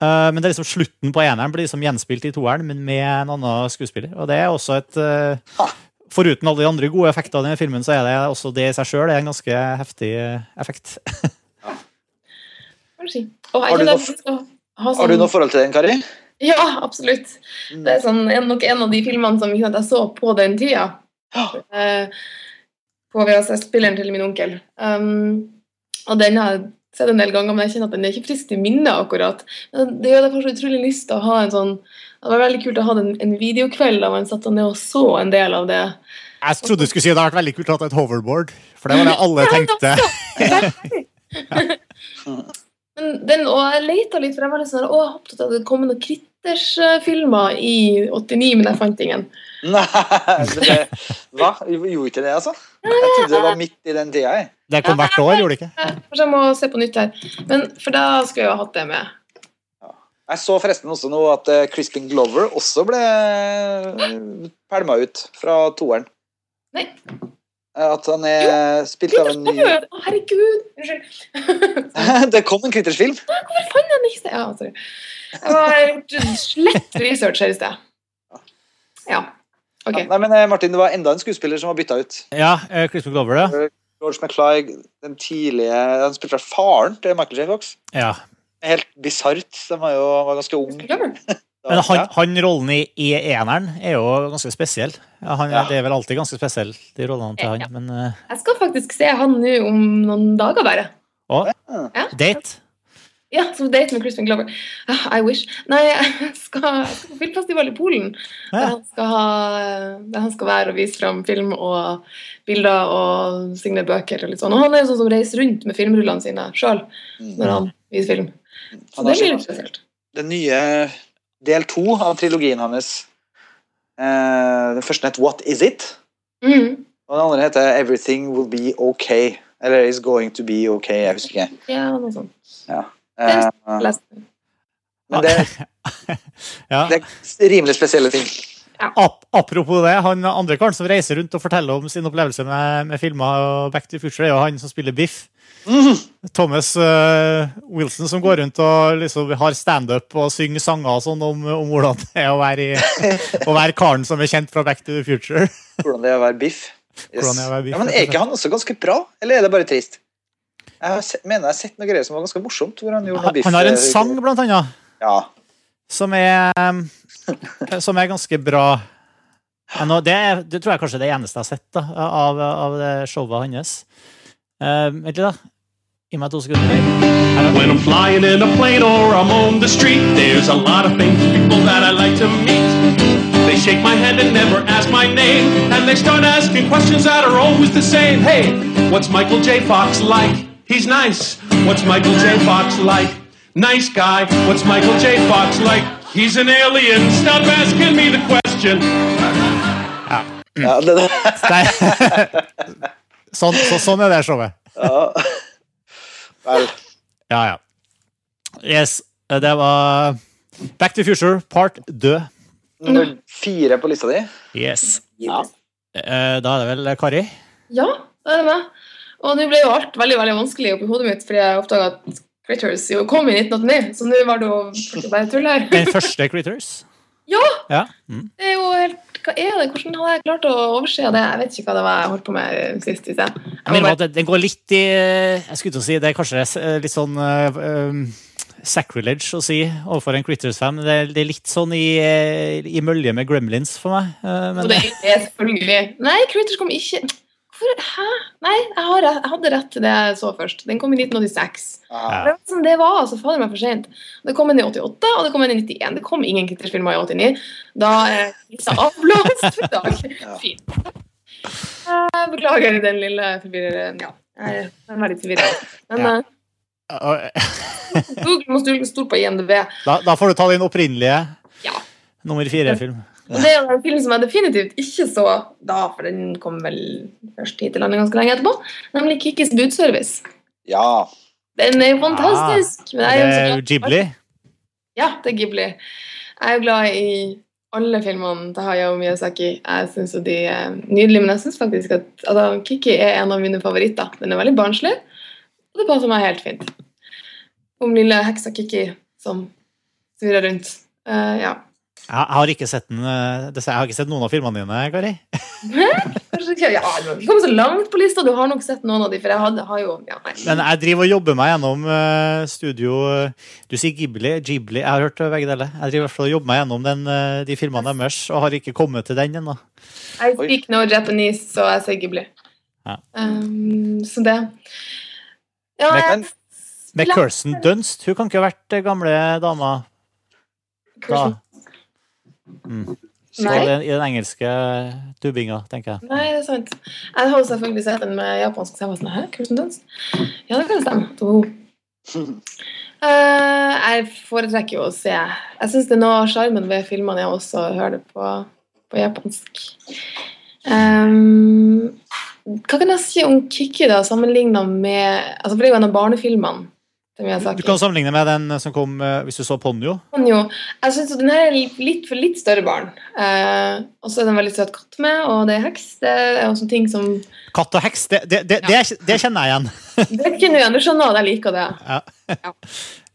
Eh, men det er liksom slutten på eneren blir liksom gjenspilt i toeren, men med en annen skuespiller. Og det er også et uh, Foruten alle de andre gode effektene i filmen, så er det også det i seg sjøl en ganske heftig effekt. ja. Har du noe- Har du noe forhold til den, Kari? Ja, absolutt. Det er sånn, en, nok en av de filmene som sant, jeg så på den tida. Ja. Eh, på VHS-spilleren til min onkel. Um, og den har jeg sett en del ganger, men jeg kjenner at den er ikke frisk i minnet akkurat. Men det gjør derfor så utrolig lyst til å ha en sånn Det var veldig kult å ha en, en videokveld da man satt ned og så en del av det. Jeg trodde du skulle si at det hadde vært veldig kult å ha et hoverboard, for det var det alle tenkte. Men den, og jeg leita litt, for jeg var litt sånn Å, jeg håpet at det kom noen Critters-filmer i 89, men jeg fant ingen. Nei, det, hva? Gjorde ikke det, altså? Jeg trodde det var midt i den tida. jeg. Det kom hvert år, gjorde det ikke? Eh, Kanskje jeg må se på nytt her. Men, for da skulle jeg jo hatt det med. Jeg så forresten også nå at eh, Crispin Glover også ble pælma ut fra toeren. Nei. Eh, At han er spilt av en ny Å, herregud! Unnskyld. Det kom en Critters-film. Hvorfor fant jeg den ikke? Ja, sorry. Jeg har gjort slett research her i sted. Ja. Ok. Nei, men eh, Martin, det var enda en skuespiller som var bytta ut. Ja, Chris Crispin Glover, det. George McFly, den tidlige Han spilte vel faren til Michael J. Fox. Ja. Helt bisart. De var jo var ganske ung. Men han, han rollen i, i eneren er jo ganske spesiell. Ja, han, Ja. Det er vel alltid ganske spesiell, de rollene til han. Ja. Men uh... Jeg skal faktisk se han nå om noen dager, bare. å, Ja. date? Ja, som date med Crispin Glover. Ah, I wish. Nei, jeg skal, jeg skal på filmfestival i Polen. Der han skal, ha, der han skal være og vise fram film og bilder og signere bøker. og litt sånn. Og han er jo sånn som reiser rundt med filmrullene sine sjøl Mm. når han viser film. Så det blir litt spesielt. Den nye del to av trilogien hans. Eh, den første het What Is It? Mm. Og den andre heter Everything Will Be Okay. Eller Is Going To Be Okay. Jeg husker ikke. Ja, noe sånt. Eh, Lest. men det, Ja. det er rimelig spesielle ting. Ap apropos det, han andre karen som reiser rundt og forteller om sin opplevelse med, med filmer og Back to Future, er jo han som spiller Biff. Mm. Thomas uh, Wilson som går rundt og liksom har standup og synger sanger og sånn om, om hvordan det er å være, i, å være karen som er kjent fra Back to the Future. Hvordan det er å være biff. Yes. Er å være biff, Ja, men Er ikke han også ganske bra, eller er det bare trist? Jeg har sett, mener jeg har sett noe greier som var ganske morsomt. Hvor han gjorde noe biff. han har en eh, sang, blant annet, Ja. som er, eh, som er ganske bra. Det, det tror jeg kanskje er det eneste jeg har sett da, av, av det showet hans. Uh, Vent litt, da. Gi meg to sekunder. Her When I'm flying in a plane or I'm on the street, there's a lot of famous people that I like to meet. They shake my hand and never ask my name, and they start asking questions that are always the same. Hey, what's Michael J. Fox like? He's nice. What's Michael J. Fox like? Nice guy. What's Michael J. Fox like? He's an alien. Stop asking me the question. ja det, det. Sånn, så, sånn er det showet. Ja. Vel. Ja, ja. Yes, det var Back to Future, part 2. Nummer fire på lista di. Yes. Ja. Eh, Da er det vel Kari? Ja, det er det meg. Og nå ble jo alt veldig veldig vanskelig oppi hodet mitt, fordi jeg oppdaga at Critters jo kom i 1989, så nå var det jo bare tull her. Den første Critters? Ja! Ja. Mm. Det er jo helt Hva er det? Hvordan hadde jeg klart å overse det? Jeg vet ikke hva det var jeg holdt på med sist. hvis. Jeg Jeg mener at den går litt i Jeg skulle til å si det er kanskje eh, litt sånn uh, sacrilege å si overfor en Critters-fan. Det, det er litt sånn i, i mølje med Gremlins for meg. Men det er selvfølgelig Nei, Critters kom ikke Hvor, hæ? Nei, jeg, har, jeg hadde rett til det jeg så først. Den kom i 1986. Aha. Det var, sånn, det var altså fader meg for sent. Det kom en i 88, og det kom en i 91. Det kom ingen krigsfilmer i 89. Da er krisa avblåst for i dag. Fint. Jeg beklager den lille forvirreren. Ja, jeg er veldig forvirra. Men Ja. eh, Google må stole stole på IMDb. Da, da får du ta din opprinnelige Ja. nummer fire-film. Og det er en film som jeg definitivt ikke så da, for den kom vel først hit til landet ganske lenge etterpå, nemlig Kikkis budservice. Ja. Den er jo fantastisk. men Det jeg er jo er Ghibli. Ja, det er Ghibli. Jeg er jo glad i alle filmene til Hayao Miyazaki. Jeg synes de er nydelige, men jeg synes faktisk at altså, Kiki er en av mine favoritter. Den er veldig barnslig, og det passer meg helt fint. Om lille heksa Kiki som svirrer rundt. Uh, ja. Jeg har ikke sett den eh, Jeg har ikke sett noen av filmene dine, Kari. Ja, du har så langt på lista, du har nok sett noen av de, for jeg hadde, har jo ja, nei. Men jeg driver og jobber meg gjennom eh, studio Du sier Ghibli. Ghibli. Jeg har hørt begge deler. Jeg driver i hvert fall og jobber meg gjennom den, eh, de filmene deres og har ikke kommet til den ennå. I speak no Japanese, så jeg sier Ghibli. Ja. Um, så det Ja, jeg Med Kirsten Dunst. Hun kan ikke ha vært eh, gamle dama da. Mm. Nei. I den, I den engelske dubbinga, tenker jeg. Nei, det er sant. Jeg har selvfølgelig sett den med japansk, så jeg var sånn Hæ, Kirsten Dunst? Ja, det kan stemme. To. Eh, jeg foretrekker jo å se Jeg syns det er noe av sjarmen ved filmene jeg også hører det på, på japansk. Um, hva kan jeg si om Kikki, da, sammenligna med altså For det er jo en av barnefilmene Du kan sammenligne med den som kom eh, hvis du så Ponyo. Han jeg synes den her er litt for litt større barn. Eh, og så er det en veldig søt katt med, og det er heks. Det er også ting som Katt og heks, det, det, det, det, det kjenner jeg igjen. Det kjenner jeg, du skjønner at jeg liker det. Ja.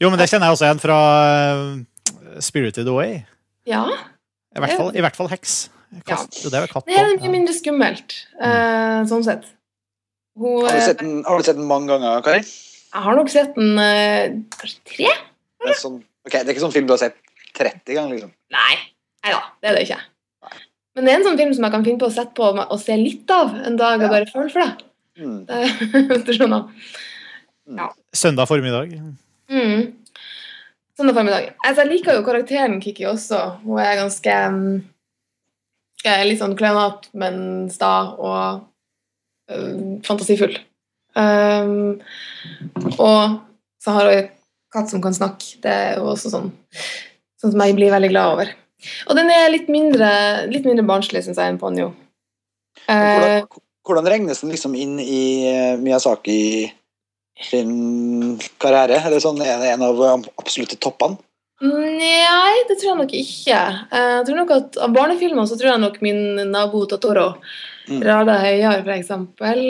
Jo, men det kjenner jeg også igjen fra eh, Spirited Away. Ja. I hvert fall, i hvert fall heks. Katt, Det er katt Det er mye mindre skummelt, eh, sånn sett. Hun, Har du sett den, har du sett den mange ganger, Kari? Jeg har nok sett den eh, kanskje tre? Det er, sånn, ok, det er ikke sånn film du har sett 30 ganger, liksom. Nei. Nei da, det er det ikke. Men det er en sånn film som jeg kan finne på å sette på og se litt av en dag og Ja. bare føle for det. Mm. Det- Hvis du skjønner. ja. Søndag formiddag. Mm. Søndag formiddag. Altså, jeg liker jo karakteren Kiki også. Hun er ganske mm, er Litt sånn klønete, men sta og øh, fantasifull. Um, og så har hun en katt som kan snakke. Det er jo også sånn, sånn som jeg blir veldig glad over. Og den er litt mindre, litt mindre barnslig, syns jeg, enn Ponyo. Eh, Hvordan, hvordan regnes den liksom inn i eh, Miyazaki sin karriere? Er det, sånn, er det en av absolutte toppene? Nei, det tror jeg nok ikke. Eh, Jeg tror nok at Av barnefilmer så tror jeg nok min nabo Totoro. Mm. Rada Høyar, for eksempel.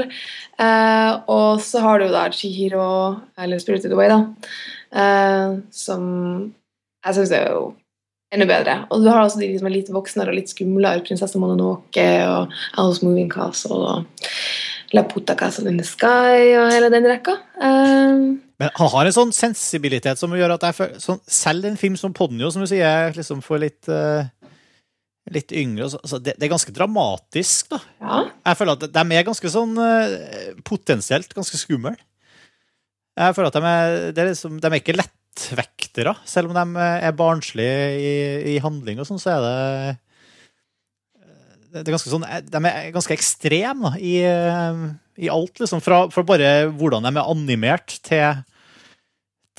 Eh, og så har du jo da Chihiro, eller Spirited Away, da. Eh, som jeg syns er jo enda bedre. Og du har også de som er litt voksnere og litt skumlere. Prinsesse Mononoke og Alice Moving Castle og La Puta Castle in the Sky og hele den rekka. Eh, Men han har en sånn sensibilitet som gjør at jeg føler sånn, Selv en film som Ponyo, som du sier, liksom får litt eh, Litt yngre så, det, det er ganske dramatisk, da. ja. Jeg føler at de er ganske sånn eh, potensielt ganske skumle. Jeg føler at de er, er liksom, de er ikke lettvektere. Selv om de er barnslige i, i handling og sånn, så er det det er ganske sånn, De er ganske ekstreme da, i, eh, i alt, liksom. Fra, fra bare hvordan de er animert, til,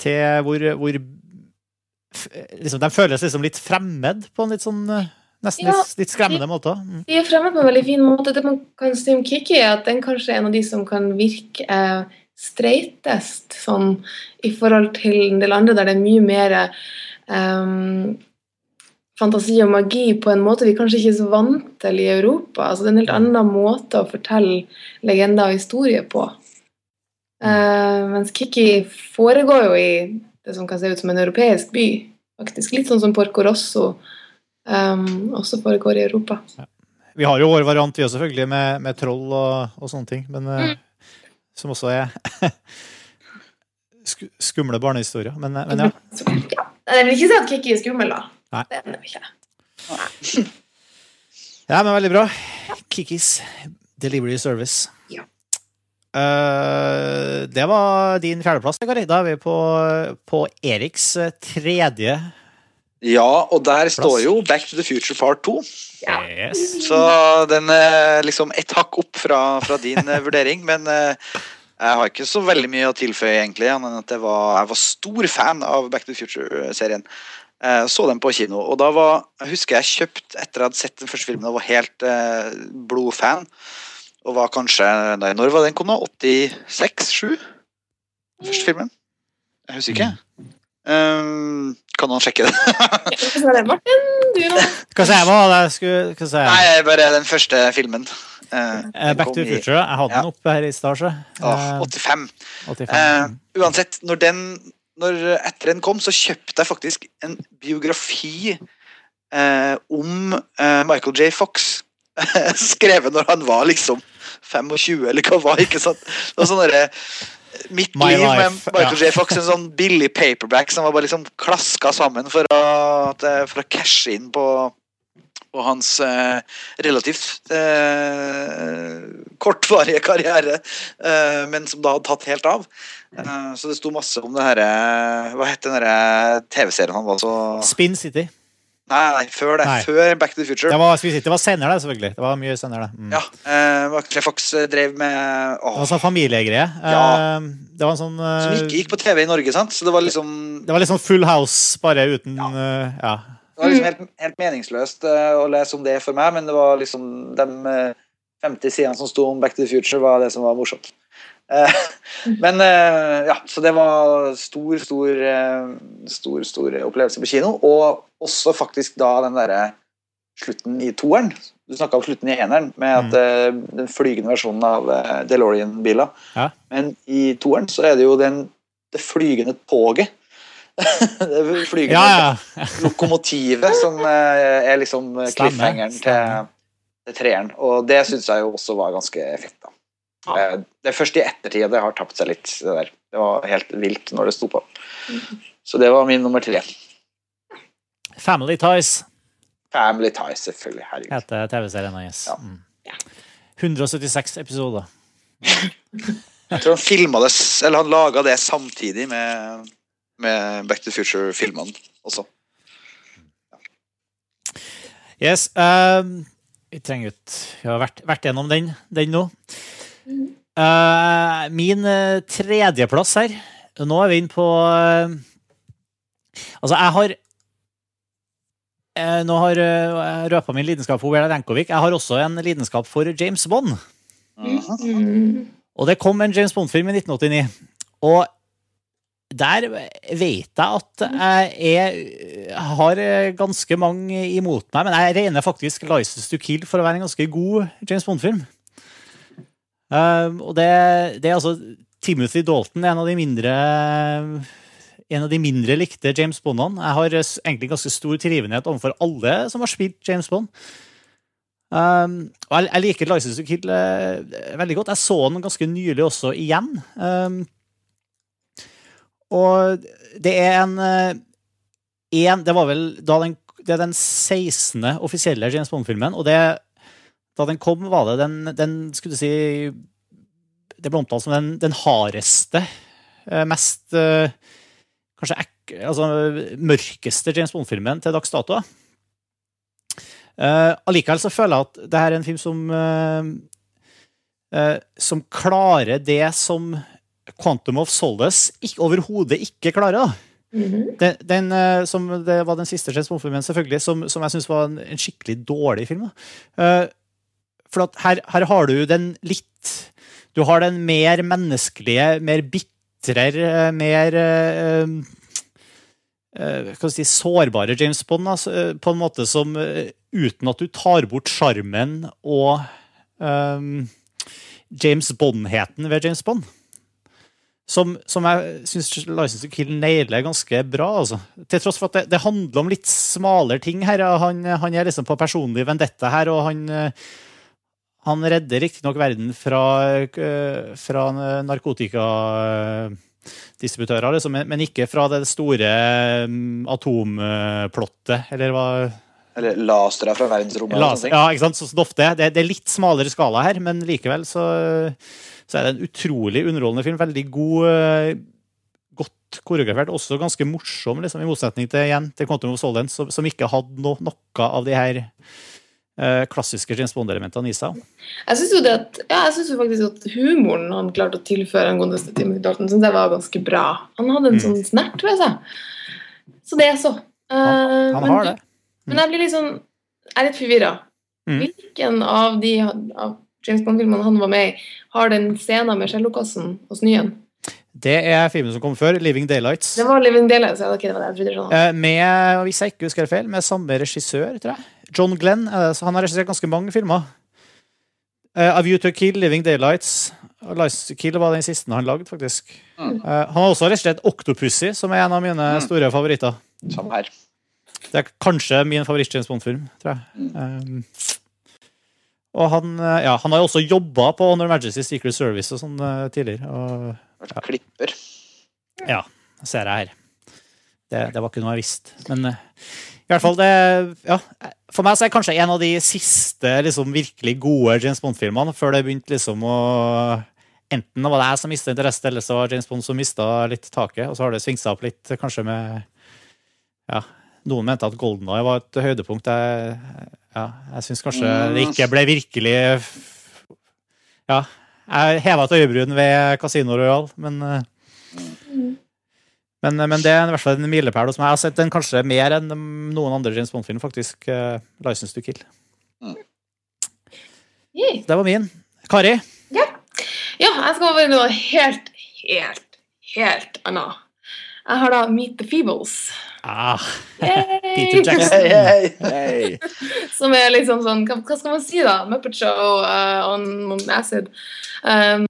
til hvor, hvor liksom, De føles liksom litt fremmed på en litt sånn eh, Nesten Ja. litt, litt skremmende måte. Mm. De er fremme på en veldig fin måte. Det man kan si om Kiki, er at den kanskje er en av de som kan virke eh, streitest, sånn i forhold til en del andre, der det er mye mer eh, fantasi og magi på en måte vi kanskje ikke er så vant til i Europa. Altså, det er en helt annen måte å fortelle legender og historie på. Eh, mens Kiki foregår jo i det som kan se ut som en europeisk by. faktisk Litt sånn som Porco Rosso um, også foregår i Europa. Vi har jo vår variant, vi òg, selvfølgelig, med, med troll og, og sånne ting. Men eh, som også er sku, skumle barnehistorier. Men, eh, men ja. Ja. Jeg vil ikke si at Kiki er skummel, da. Nei. Det er den ikke. ja, men veldig bra. Kikis Delivery Service. Ja. Uh, det var din fjerdeplass, Kari. Da er vi på, på Eriks tredje. Ja, og der står jo Back to the Future Part 2. Ja. Yes. Så den er liksom ett hakk opp fra, fra din eh, vurdering, men eh, jeg har ikke så veldig mye å tilføye, egentlig, annet enn at jeg var, jeg var stor fan av Back to the Future-serien. Jeg så den på kino, og da var Jeg husker jeg kjøpt etter jeg hadde sett den første filmen og var helt eh, blodfan. Og var kanskje nei, Når var den kom, da? 86-7? Første filmen? Jeg husker ikke. Um, kan noen sjekke det? Hva sa det, Martin? Du da? Hva sa jeg? Hva var jeg skulle hva sier jeg? Nei, bare den første filmen. Eh, Eh, Back to the i- Future. Jeg hadde Ja. den oppe her i stad. så. Eh, 85. 85. Uh, uansett, når den når etter den kom, så kjøpte jeg faktisk en biografi eh, om Michael J. Fox. Skrevet når han var liksom 25, eller hva var ikke sant? Det var sånn derre Mitt My liv med Michael ja. J. Fox, en sånn billig paperback som var bare liksom klaska sammen for å, eh, for å cashe inn på, på hans eh, relativt eh, kortvarige karriere, eh, men som da hadde tatt helt av. Eh, så det sto masse om det herre Hva het den TV-serien han var så Spin City. Nei, nei, før det. Nei. Før Back to the Future. Det var, City. det var senere, det, selvfølgelig. Det var mye senere. Mm. Ja, uh, Michael Fox eh, drev med Det var sånn familiegreie. Ja. Uh, Det var en sånn uh, Som ikke gikk på TV i Norge, sant? Så det var liksom Det var sånn Full House, bare uten Ja. eh, ja. Det var liksom helt, helt meningsløst eh, å lese om det for meg, men det var liksom de femte 50 sidene som sto om Back to the Future, var det som var morsomt. Eh, men eh, ja, så det var stor, stor, eh, stor, stor opplevelse på kino. Og også faktisk da den derre slutten i toeren. Du snakka om slutten i eneren, med at mm. den flygende versjonen av DeLorean-bila. Ja. Men i toeren så er det jo den, det flygende toget. det flygende ja, ja. lokomotivet som er liksom cliffhangeren til, til treeren. Og det syns jeg jo også var ganske fett. da. Ja. Eh, Det er først i ettertid det har tapt seg litt. Det der. Det var helt vilt når det sto på. Så det var min nummer tre. Family Ties Family Ties, selvfølgelig. Herregud. heter TV-serien hans. Ja. Mm. 176 episoder. Jeg tror han filma det Eller han laga det samtidig med, med Back to Future-filmene også. Yes. Um, vi trenger ut Vi har vært, vært gjennom den, den nå. Eh, min uh, tredjeplass her Nå er vi inne på uh, Altså, jeg har eh, Nå har uh, jeg røpa min lidenskap for Vera Lenkovic. Jeg har også en lidenskap for James Bond. Mm. Og det kom en James Bond-film i 1989. Og der vet jeg at jeg er, har ganske mange imot meg, men jeg regner faktisk 'License to Kill' for å være en ganske god James Bond-film. Um, og det, det er altså Timothy Dalton, en av de mindre en av de mindre likte James Bondene. Jeg har egentlig ganske stor trivenhet overfor alle som har spilt James Bond. Um, og jeg, jeg liker License to Kill uh, veldig godt. Jeg så den ganske nylig også igjen. Um, og det er en, eh, en Det var vel da den, det er den 16. offisielle James Bond-filmen, og det, da den kom, var det den, den skulle du si Det ble omtalt som den, den hardeste, eh, mest eh, Kanskje ek, altså, mørkeste James Bond-filmen til dags dato. Uh, allikevel så føler jeg at det her er en film som uh, uh, Som klarer det som Quantum of Solace ikke, overhodet ikke klarer. Mm -hmm. Den, den, uh, som det var den siste James Bond-filmen, selvfølgelig, som, som jeg syns var en, en skikkelig dårlig film. For her, her har du den litt Du har den mer menneskelige, mer bitrere, mer skal jeg si, sårbare James Bond, altså, på en måte som Uten at du tar bort sjarmen og eh, James Bond-heten ved James Bond. Som, som jeg syns License to Kill nailer ganske bra. Altså. Til tross for at det, det handler om litt smalere ting her. Han, han er liksom på personlig vendetta her, og han, han redder riktignok verden fra, eh, fra narkotikadistributører, liksom, men ikke fra det store mm, atomplottet, eller hva Eller lasere fra verdensrommet. Las, ja, ikke sant? Så, ofte, det, det er litt smalere skala her, men likevel så, så er det en utrolig underholdende film. Veldig god, eh, godt koreografert, også ganske morsom, liksom, i motsetning til igjen, til Quantum of Solence, som, som ikke hadde no, noe av de her klassiske James Bond-elementene i seg. Jeg syns jo, ja, jo faktisk at humoren han klarte å tilføre en godeste Timothy Dalton, syns jeg var ganske bra. Han hadde en Mm. sånn snert ved seg. Så det er så. Eh, Han men, har det. Men jeg blir sånn Jeg er litt forvirra. Mm. Hvilken av de av James Bond-filmene han var med i, har den scenen med cellokassen hos Nyen? Det er filmen som kom før, 'Living Daylights'. Det var Living Daylights. Ja, okay, det var det jeg. Sånn. Eh, Med, hvis jeg ikke husker det feil, med samme regissør, tror jeg. John Glenn. så Han har regissert ganske mange filmer. Uh, A View to Kill, Living Daylights. Lice Kill var den siste han lagde, faktisk. Mm. Uh, han har også regissert Octopussy, som er en av mine Mm. store favoritter. Samme her. Det er kanskje min favoritt-James Bond-film, tror jeg. Um, og han, eh, ja, han har jo også jobba på Honor Majesty Secret Service og sånn uh, tidligere. Og Vært klipper. ja, ser jeg her. Det, det var ikke noe jeg visste. Men eh, i hvert fall, det ja, For meg så er det kanskje en av de siste liksom, virkelig gode James Bond-filmene, før det begynte liksom å Enten var det jeg som mista interesse, eller så var James Bond som mista litt taket. Og så har det svingt seg opp litt, kanskje med Ja, noen mente at Golden Eye var et høydepunkt. Jeg, ja, jeg syns kanskje det ikke ble virkelig Ja. Jeg heva et øyebryn ved Casino Royal, men eh, men, men det er i hvert fall en milepæl hos meg. Jeg har sett den kanskje mer enn noen andre James Bond-film, faktisk. Uh, 'License to Kill'. Yay. Det var min. Kari? Ja, jeg skal over i noe helt, helt, helt annet. Jeg har da Meet the Feebles. Ah, Peter Jackson. Hei, hei. Som er liksom sånn Hva, hva skal man si, da? Muppet Show uh, on, on acid. Um,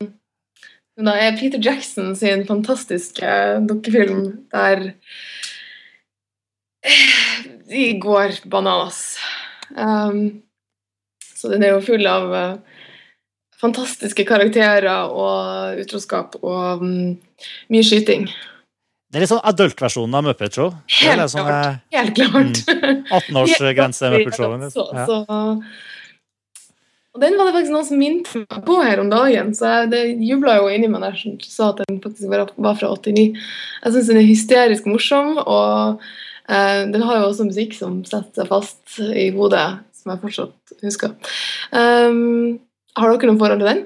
men da er Peter Jackson sin fantastiske dukkefilm der de går bananas. Um, så den er jo full av uh, fantastiske karakterer og utroskap og um, mye skyting. Det er litt sånn adult-versjonen av Muppet Show. Helt sånn klart. Helt klart. eh, 18-årsgrense Muppet Show. Så, Ja. så, og den var det faktisk noen som minte meg på her om dagen, så jeg, det jubla jo inni meg der som sa at den faktisk var, var fra 89. Jeg syns den er hysterisk morsom, og eh, den har jo også musikk som setter seg fast i hodet, som jeg fortsatt husker. Um, har dere noen forhold til den?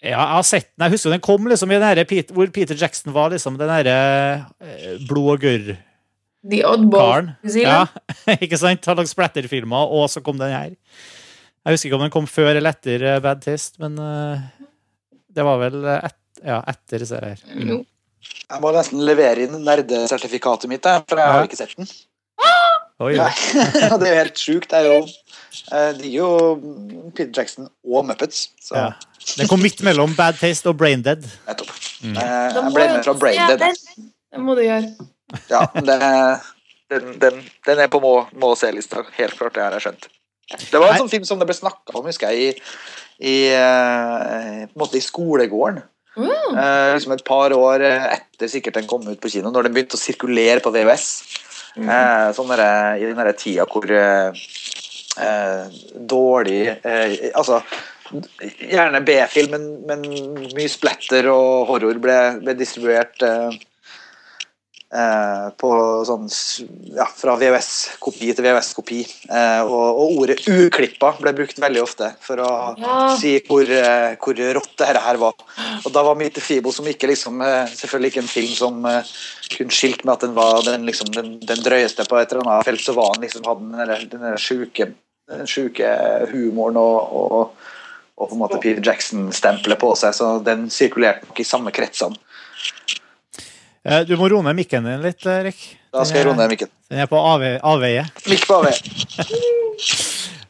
Ja, jeg har sett den. Jeg husker den kom liksom i den her, hvor Peter Jackson var liksom den herre eh, blod og gørr The Oddball? Ja, ikke sant? Har lagd splatterfilmer, og så kom den her. Jeg husker ikke om den kom før eller etter eh, Bad Taste, men eh, det var vel eh, et, ja, etter disse her. Mm. Jeg må nesten levere inn nerdesertifikatet mitt, for jeg har ikke sett den. Oi, Ja. det er jo helt sjukt. Det er jo de er jo Peter Jackson og Muppets. Så Ja. Den kom midt mellom Bad Taste og Brain Dead. nettopp. Mm. Eh, Jeg ble med fra Brain Dead. Det må du gjøre. Ja, det, den, den, den er på må, må se-lista. Helt klart, det har jeg skjønt. Det var en sånn film som det ble snakka om, husker jeg, i, i, eh, på en måte i skolegården. Mm. Eh, liksom et par år etter sikkert den kom ut på kino, når den begynte å sirkulere på VHS. Eh, sånn der, I den derre tida hvor eh, eh, dårlig eh, Altså gjerne B-film, men, men mye splatter og horror ble, ble distribuert eh, på sånn ja, fra VHS-kopi til VHS-kopi. Eh, og, og ordet 'uklippa' ble brukt veldig ofte for å Ja. si hvor, eh, hvor rått det her var. Og da var Meet Fibo, som ikke liksom, eh, selvfølgelig ikke en film som eh, kun skilt med at den var den, liksom, den, den drøyeste på et eller annet felt, så var den liksom, hadde den den sjuke, sjuke humoren og, og, og på en måte Peter Jackson-stempelet på seg, så den sirkulerte nok i samme kretsene. Eh, Du må roe ned mikken din litt, Erik. Da skal jeg roe ned mikken. Den er på avve- avveie. Mikk på AV.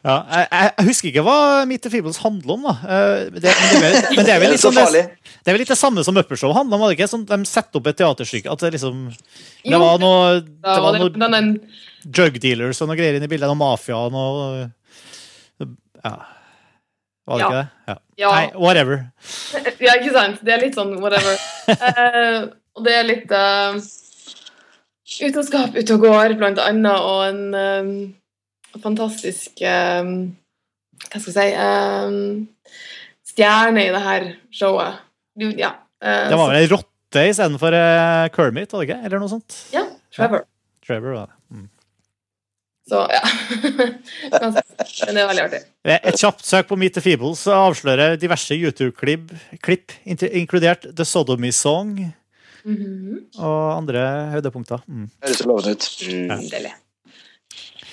Ja, jeg, jeg husker ikke hva Meet the Feebles handler om, da. Eh, Det, men, det er, vel- men det vel Det litt sånn det, det er vel litt det samme som Uppershow handler om, var det ikke? Sånn, de setter opp et teaterstykke. At det liksom Det var noe, det var noe den, den, drug dealers og noe greier inne i bildet. Og mafia og noe Ja. Var det Ja. ikke det? Ja. ja. Nei, whatever. Ja, ikke sant? Det er litt sånn whatever. Eh, og det er litt uh, utroskap ute og går, blant annet, og en, uh, fantastisk uh, Hva skal jeg si eh, Stjerne i det her showet. Du, ja. eh, Det var vel ei rotte istedenfor uh, Kermit, var det ikke? Eller noe sånt? Ja, Trevor. Trevor var det. Mm. Så ja. Men det er veldig artig. Et kjapt søk på Meet the Feebles avslører diverse YouTube-klipp, inkludert The Sodomy Song Mhm. og andre høydepunkter. Mm. Høres lovende ut. Mm, deilig.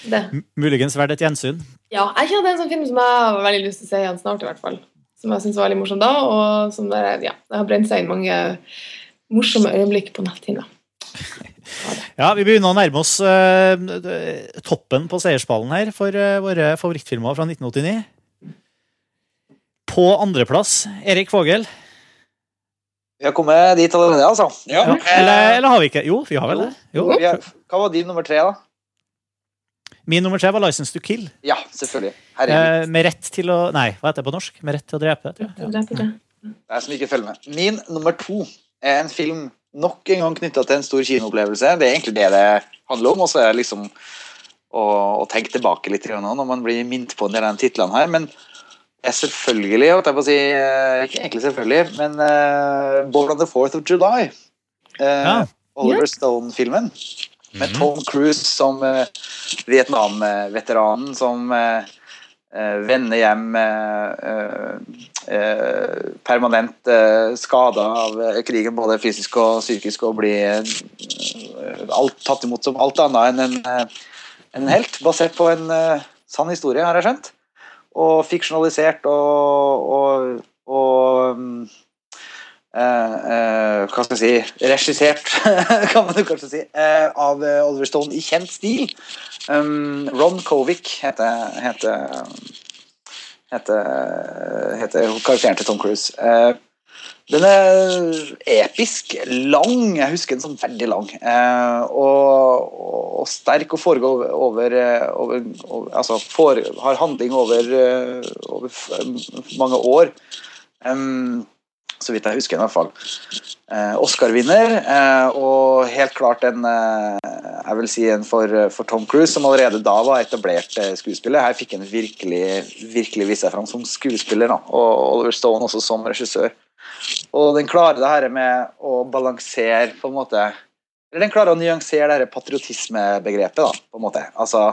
Det. Muligens verdt et gjensyn. Ja, jeg kjenner det er en sånn film som jeg har veldig lyst til å se igjen snart, i hvert fall. Som jeg syns var veldig morsom da, og som det, ja, det har brent seg inn mange morsomme øyeblikk på netthinna. Ja, Vi begynner å nærme oss eh, toppen på seierspallen her for eh, våre favorittfilmer fra 1989. På andreplass Erik Vågel. Vi har kommet dit allerede, altså. Ja. Eller, eller har vi ikke? Jo, vi har vel det. Jo. Hva var din nummer tre, da? Min nummer tre var 'License to Kill'. Ja, selvfølgelig. Eh, med rett til å Nei, hva heter det på norsk? Med rett til å drepe. Tror jeg. Det er som ikke følger med. Min nummer to er en film nok en gang knytta til en stor kinoopplevelse. Det er egentlig det det handler om. Og så er det liksom å, å tenke tilbake litt grann når man blir minnet på en del av de titlene her. Men er selvfølgelig, holdt jeg på å si eh, Ikke egentlig selvfølgelig, men uh, Born on the Fourth of July. Uh, Ja. Oliver Stone-filmen. Med Tom Cruise som uh, Vietnam-veteranen som uh, eh, vender hjem eh, eh, eh, permanent uh, skada av krigen, både fysisk og psykisk, og blir alt, tatt imot som alt annet enn en, en helt, basert på en sann historie, har jeg skjønt. Og fiksjonalisert og, og, og mm, eh, eh, hva skal jeg si regissert, kan man jo kanskje si, eh, av eh, Oliver Stone i kjent stil. Um, Ron Kovic heter, heter, heter, heter karakteren til Tom Cruise. Eh, den er episk, lang, jeg husker den som veldig lang, eh, og, og sterk og foregår over, eh, over, over Altså for, har handling over, eh, over mange år. Um, så vidt jeg husker, i hvert fall. Eh, Oscar-vinner, eh, og helt klart en eh, jeg vil si en for, for Tom Cruise, som allerede da var etablert eh, skuespiller. Her fikk han virkelig, virkelig vist seg fram som skuespiller, da. og Oliver Stone også som regissør. Og den klarer det her med å balansere på en måte Eller den klarer å nyansere det her patriotismebegrepet, da, på en måte. Altså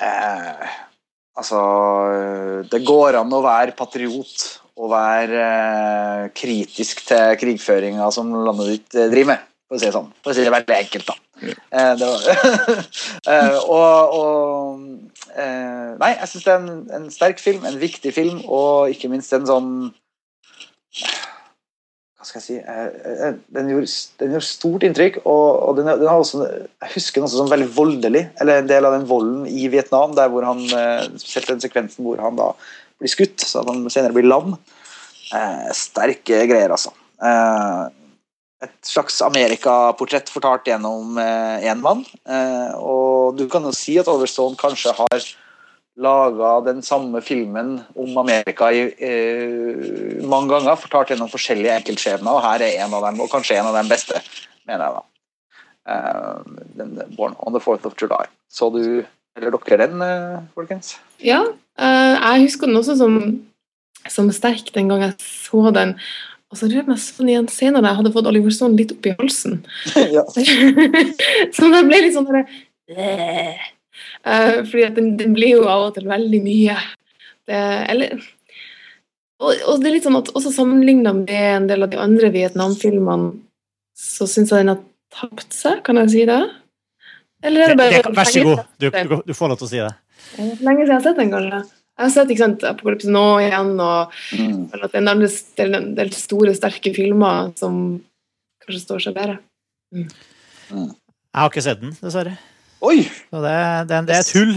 eh, Altså Det går an å være patriot og være eh, kritisk til krigføringa som landet ditt eh, driver med, for å si det sånn. For å si det veldig enkelt, da. Eh, det var, eh, og, og eh, Nei, jeg syns det er en, en sterk film, en viktig film, og ikke minst en sånn hva skal jeg si eh, eh, Den gjorde, den gjorde stort inntrykk, og, og den, den også Jeg husker den også som veldig voldelig. Eller en del av den volden i Vietnam, der hvor han eh, spesielt den sekvensen hvor han da blir skutt, så at han senere blir lam. Eh, sterke greier, altså. Eh, et slags Amerikaportrett fortalt gjennom én mann. Eh, og du kan jo si at Oliver Stone kanskje har laga den samme filmen om Amerika i, eh, mange ganger, fortalt gjennom forskjellige enkeltskjebner, og her er en av dem, og kanskje en av de beste, mener jeg da. Uh, den Born on the 4th of July. Så du, eller dere den, uh, folkens? Ja, uh, jeg husker den også som, som sterk den gang jeg så den. Og så rød jeg meg sånn igjen senere, jeg hadde fått Oliver Stone litt opp i halsen. ja. så det ble litt sånn derre eh, Fordi at den, den blir jo av og til veldig mye. Det, eller og, og det er litt sånn at også sammenligna med en del av de andre Vietnam-filmene, så syns jeg den har tapt seg, kan jeg si det? Eller er det bare Det, vær så god, du, du, du får lov til å si det. Det lenge siden jeg har sett den, kanskje. Jeg har sett ikke sant, Apokalypse nå igjen, og Mm. at det er en del- det store, sterke filmer som kanskje står seg bedre. Jeg har ikke sett den, dessverre. Oi! Så det, det, det er et hull.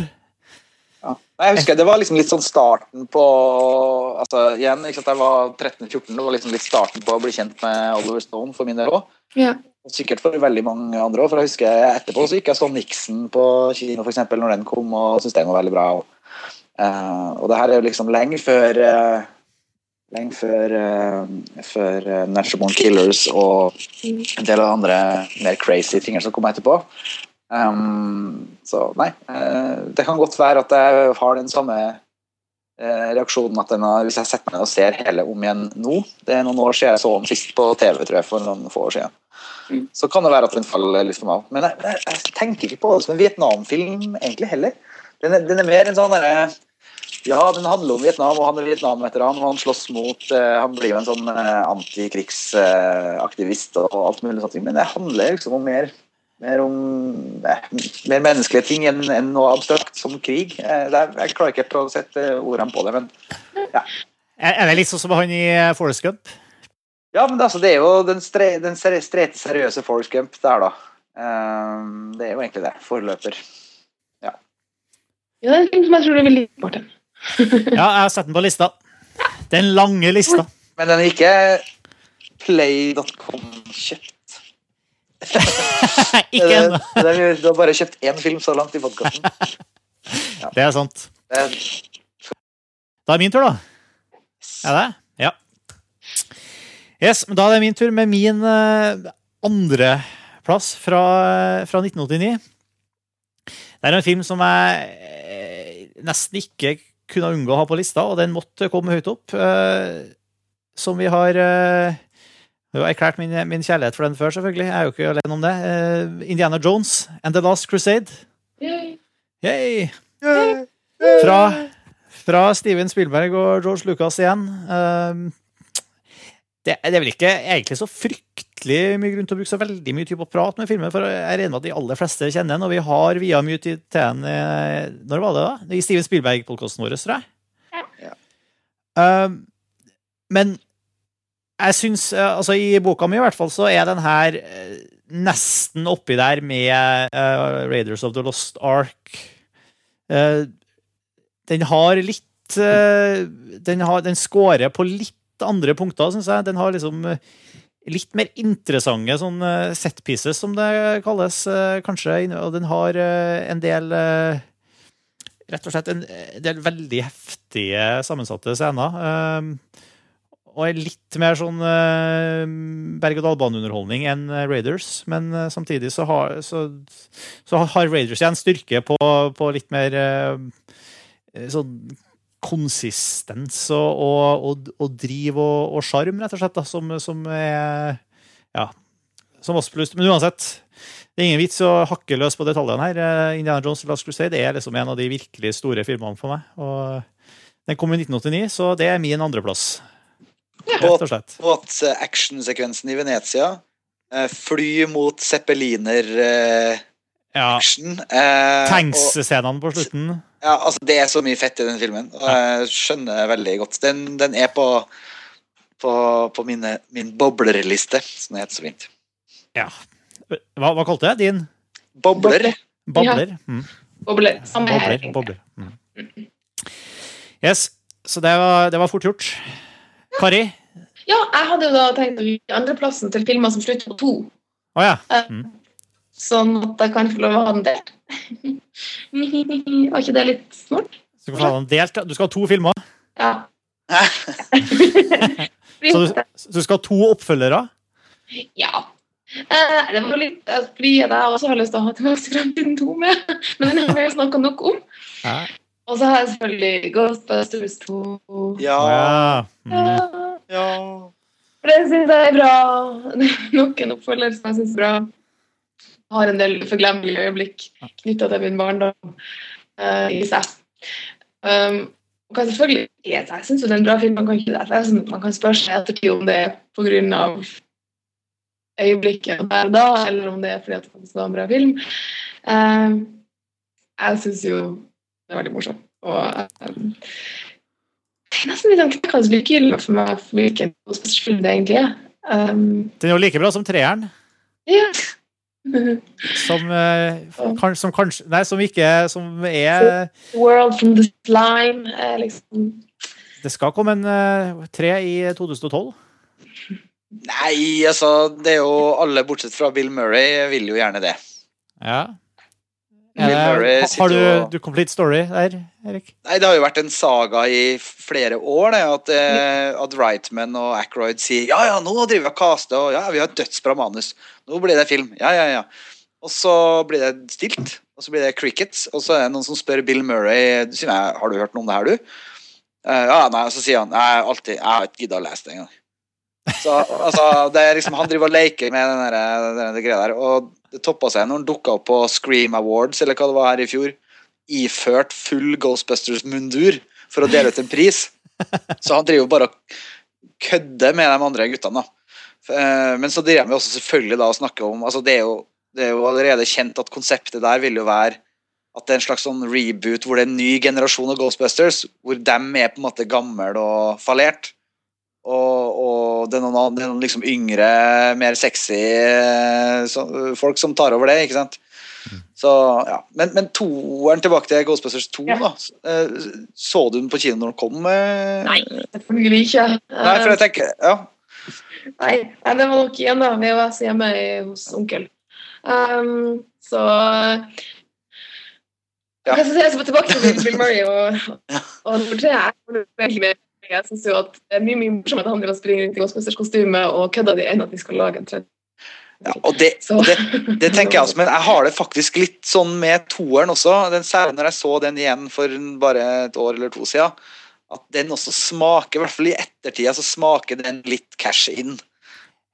Ja. Jeg husker Det var liksom litt sånn starten på altså igjen, ikke sant, Jeg var 13-14, det var liksom litt starten på å bli kjent med Oliver Stone for min del òg. Ja. Sikkert for veldig mange andre òg. For jeg husker etterpå så gikk jeg så Nixon på kino for eksempel, når den kom, og syntes den var veldig bra. Og, uh, og det her er jo liksom lenge før uh, Lenge før, uh, før uh, Natural Born Killers og en del av de andre mer crazy tingene som kom etterpå. Um, så nei. eh, det kan godt være at jeg har den samme eh, reaksjonen at den har, hvis jeg setter meg ned og ser hele om igjen nå Det er noen år siden jeg så den sist på TV, tror jeg, for noen få år siden. Mm. Så kan det være at den faller litt for meg. Men jeg, jeg, jeg tenker ikke på det som en Vietnamfilm egentlig heller. Den er, den er mer en sånn derre ja, den handler om Vietnam, og han er Vietnam-veteran. og Han slåss mot eh, Han blir jo en sånn eh, antikrigsaktivist og alt mulig sånt. Men det handler liksom om mer, mer om eh, mer menneskelige ting enn enn noe abstrakt som krig. Eh, det er, jeg klarer ikke helt å sette ordene på det, men Er er det litt sånn som han i Forest Gump? ja, men det, altså, det er jo den, stre, den strete, seriøse Forrest Gump der, da. Eh, det er jo egentlig det. Forløper. Ja, det er en film som jeg tror du vil like, Martin. Ja, jeg har sett den på lista. Den lange lista. Men den er ikke play.com-kjøpt. Ikke ennå. Du har bare kjøpt én film så langt i podkasten. Det er sant. Da er det min tur, da. Er det? Ja. Yes, men da er det min tur med min uh, andreplass fra, fra 1989. Det er en film som jeg eh, nesten ikke kunne unngå å ha på lista, og den måtte komme høyt opp. eh, som vi har eh, Jeg har erklært min, min kjærlighet for den før, selvfølgelig. Jeg er jo ikke alene om det. Uh, Indiana Jones and The Last Crusade. Yay. Yay! Fra, fra Steven Spielberg og George Lucas igjen. Uh, det, det er vel ikke egentlig så fryktelig mye grunn til å bruke så veldig mye tid på å prate med filmen, for jeg regner med at de aller fleste kjenner den, og vi har via mye tid til den eh, Når var det, da? I Steven Spielberg-podkasten vår, tror jeg. Ja. Uh, men jeg syns eh, Altså, i boka mi i hvert fall, så er den her eh, nesten oppi der med uh, Raiders of the Lost Ark. Uh, den har litt uh, den, har, den scorer på litt andre punkter, syns jeg. Den har liksom litt mer interessante sånn set pieces, som det kalles, kanskje. Og den har en del Rett og slett en del veldig heftige sammensatte scener. eh, og er litt mer sånn uh, berg-og-dal-bane-underholdning enn eh, Raiders. Men uh, samtidig så har, så, så har Raiders igjen styrke på, på litt mer uh, sånn konsistens og, og, og, og driv og, sjarm, rett og slett, da, som, som er Ja. Som oss pluss. Men uansett, det er ingen vits å hakke løs på detaljene her. Indiana Jones Last Crusade er liksom en av de virkelig store filmene for meg. Og den kom i 1989, så det er min andreplass. Slett. Båt-actionsekvensen i Venezia. eh, Fly mot zeppeliner-action. Ja. eh, Tanks-scenene på slutten. Ja, altså Det er så mye fett i den filmen, og jeg skjønner veldig godt. Den, den er på, på, på mine, min boblerliste, som det heter så fint. Ja. Hva, hva kalte jeg din? Bobler? Babler? Mm. Bobler. Samme her. Bobler. Bobler. Mm. Yes, så det var, det var fort gjort. Kari? Ja, jeg hadde jo da tenkt å gi andreplassen til filmer som slutter på to. Oh, ja. Sånn at jeg kan få lov å ha den delt. Var ikke det litt? Så du, skal ha den delt, du skal ha to filmer. Ja. Så du, så du skal ha to oppfølgere. Ja. Eh, det var litt eh, fordi jeg også har lyst til å ha til fremtiden 2 med, men den har vi snakka nok om. Ja. Og så har jeg selvfølgelig Ghostbusters 2. Ja. Ja. For Ja. ja. For det syns jeg er bra. Det er nok en oppfølger som jeg syns er bra. Jeg har en del forglemmelige øyeblikk knytta til min barndom uh, i seg. Um, og kan selvfølgelig, jeg jeg syns det er en bra film. Man kan, ikke, det man kan spørre seg ettertid om det er pga. øyeblikket der og da, eller om det er fordi at det faktisk var en bra film. Um, jeg syns jo er veldig morsomt. Og um, det er nesten litt sånn knekkende likegyldig for meg for hvilken film det egentlig er. Um, Den er jo like bra som treeren. ja. Som, uh, kan, som kanskje Nei, som ikke Som er World from the slime uh, liksom Det skal komme en uh, tre i 2012. Nei, altså Det er jo alle bortsett fra Bill Murray vil jo gjerne det. Ja. Murray har du, du complete story der, Erik? Nei, Det har jo vært en saga i flere år det, at, eh, at Reitman og Ackroyd sier ja, ja, nå driver vi og caster, og ja, vi har et dødsbra manus. Nå blir det film. Ja, ja, ja. og så blir det stilt. Og så blir det crickets, og så er det noen som spør Bill Murray sier nei, har du hørt noe om det her, du. Eh, ja, nei, og så sier han nei, alltid, jeg har ikke gidda å lese det engang. Så altså, det er liksom, Han driver og leker med den, der, den, greia der, og det toppa seg når han dukka opp på Scream Awards eller hva det var her i fjor, iført full Ghostbusters-mundur for å dele ut en pris. Så han driver jo bare og kødder med de andre guttene. da. Eh, Men så driver vi også selvfølgelig da og snakker om altså det er, jo, det er jo allerede kjent at konseptet der vil jo være at det er en slags sånn reboot hvor det er en ny generasjon av Ghostbusters, hvor dem er på en måte gammel og fallert. Og, og det er noen, det er noen liksom yngre, mer sexy eh, så, folk som tar over det, ikke sant. Så, ja. Men, men toeren tilbake til Ghostbusters 2, Ja. da. Eh, Så du den på kino når den kom? eh? Nei, selvfølgelig ikke. Nei, for jeg tenker, ja. Nei, det var nok igjen da VHS hjemme hos onkel. Um, så Ja. Jeg skal se så tilbake til Bill Murray og, og og. Jeg, var veldig med. Jeg synes jo at det er mye mye morsommere at han driver og springer rundt i Ghostbusters-kostyme og kødder det enn at de skal lage en tredje. ja og det, det, det tenker jeg også, men jeg har det faktisk litt sånn med toeren også. Den, særlig når jeg så den igjen for bare et år eller to siden. At den også smaker, i hvert fall i ettertida, så smaker den litt cash in.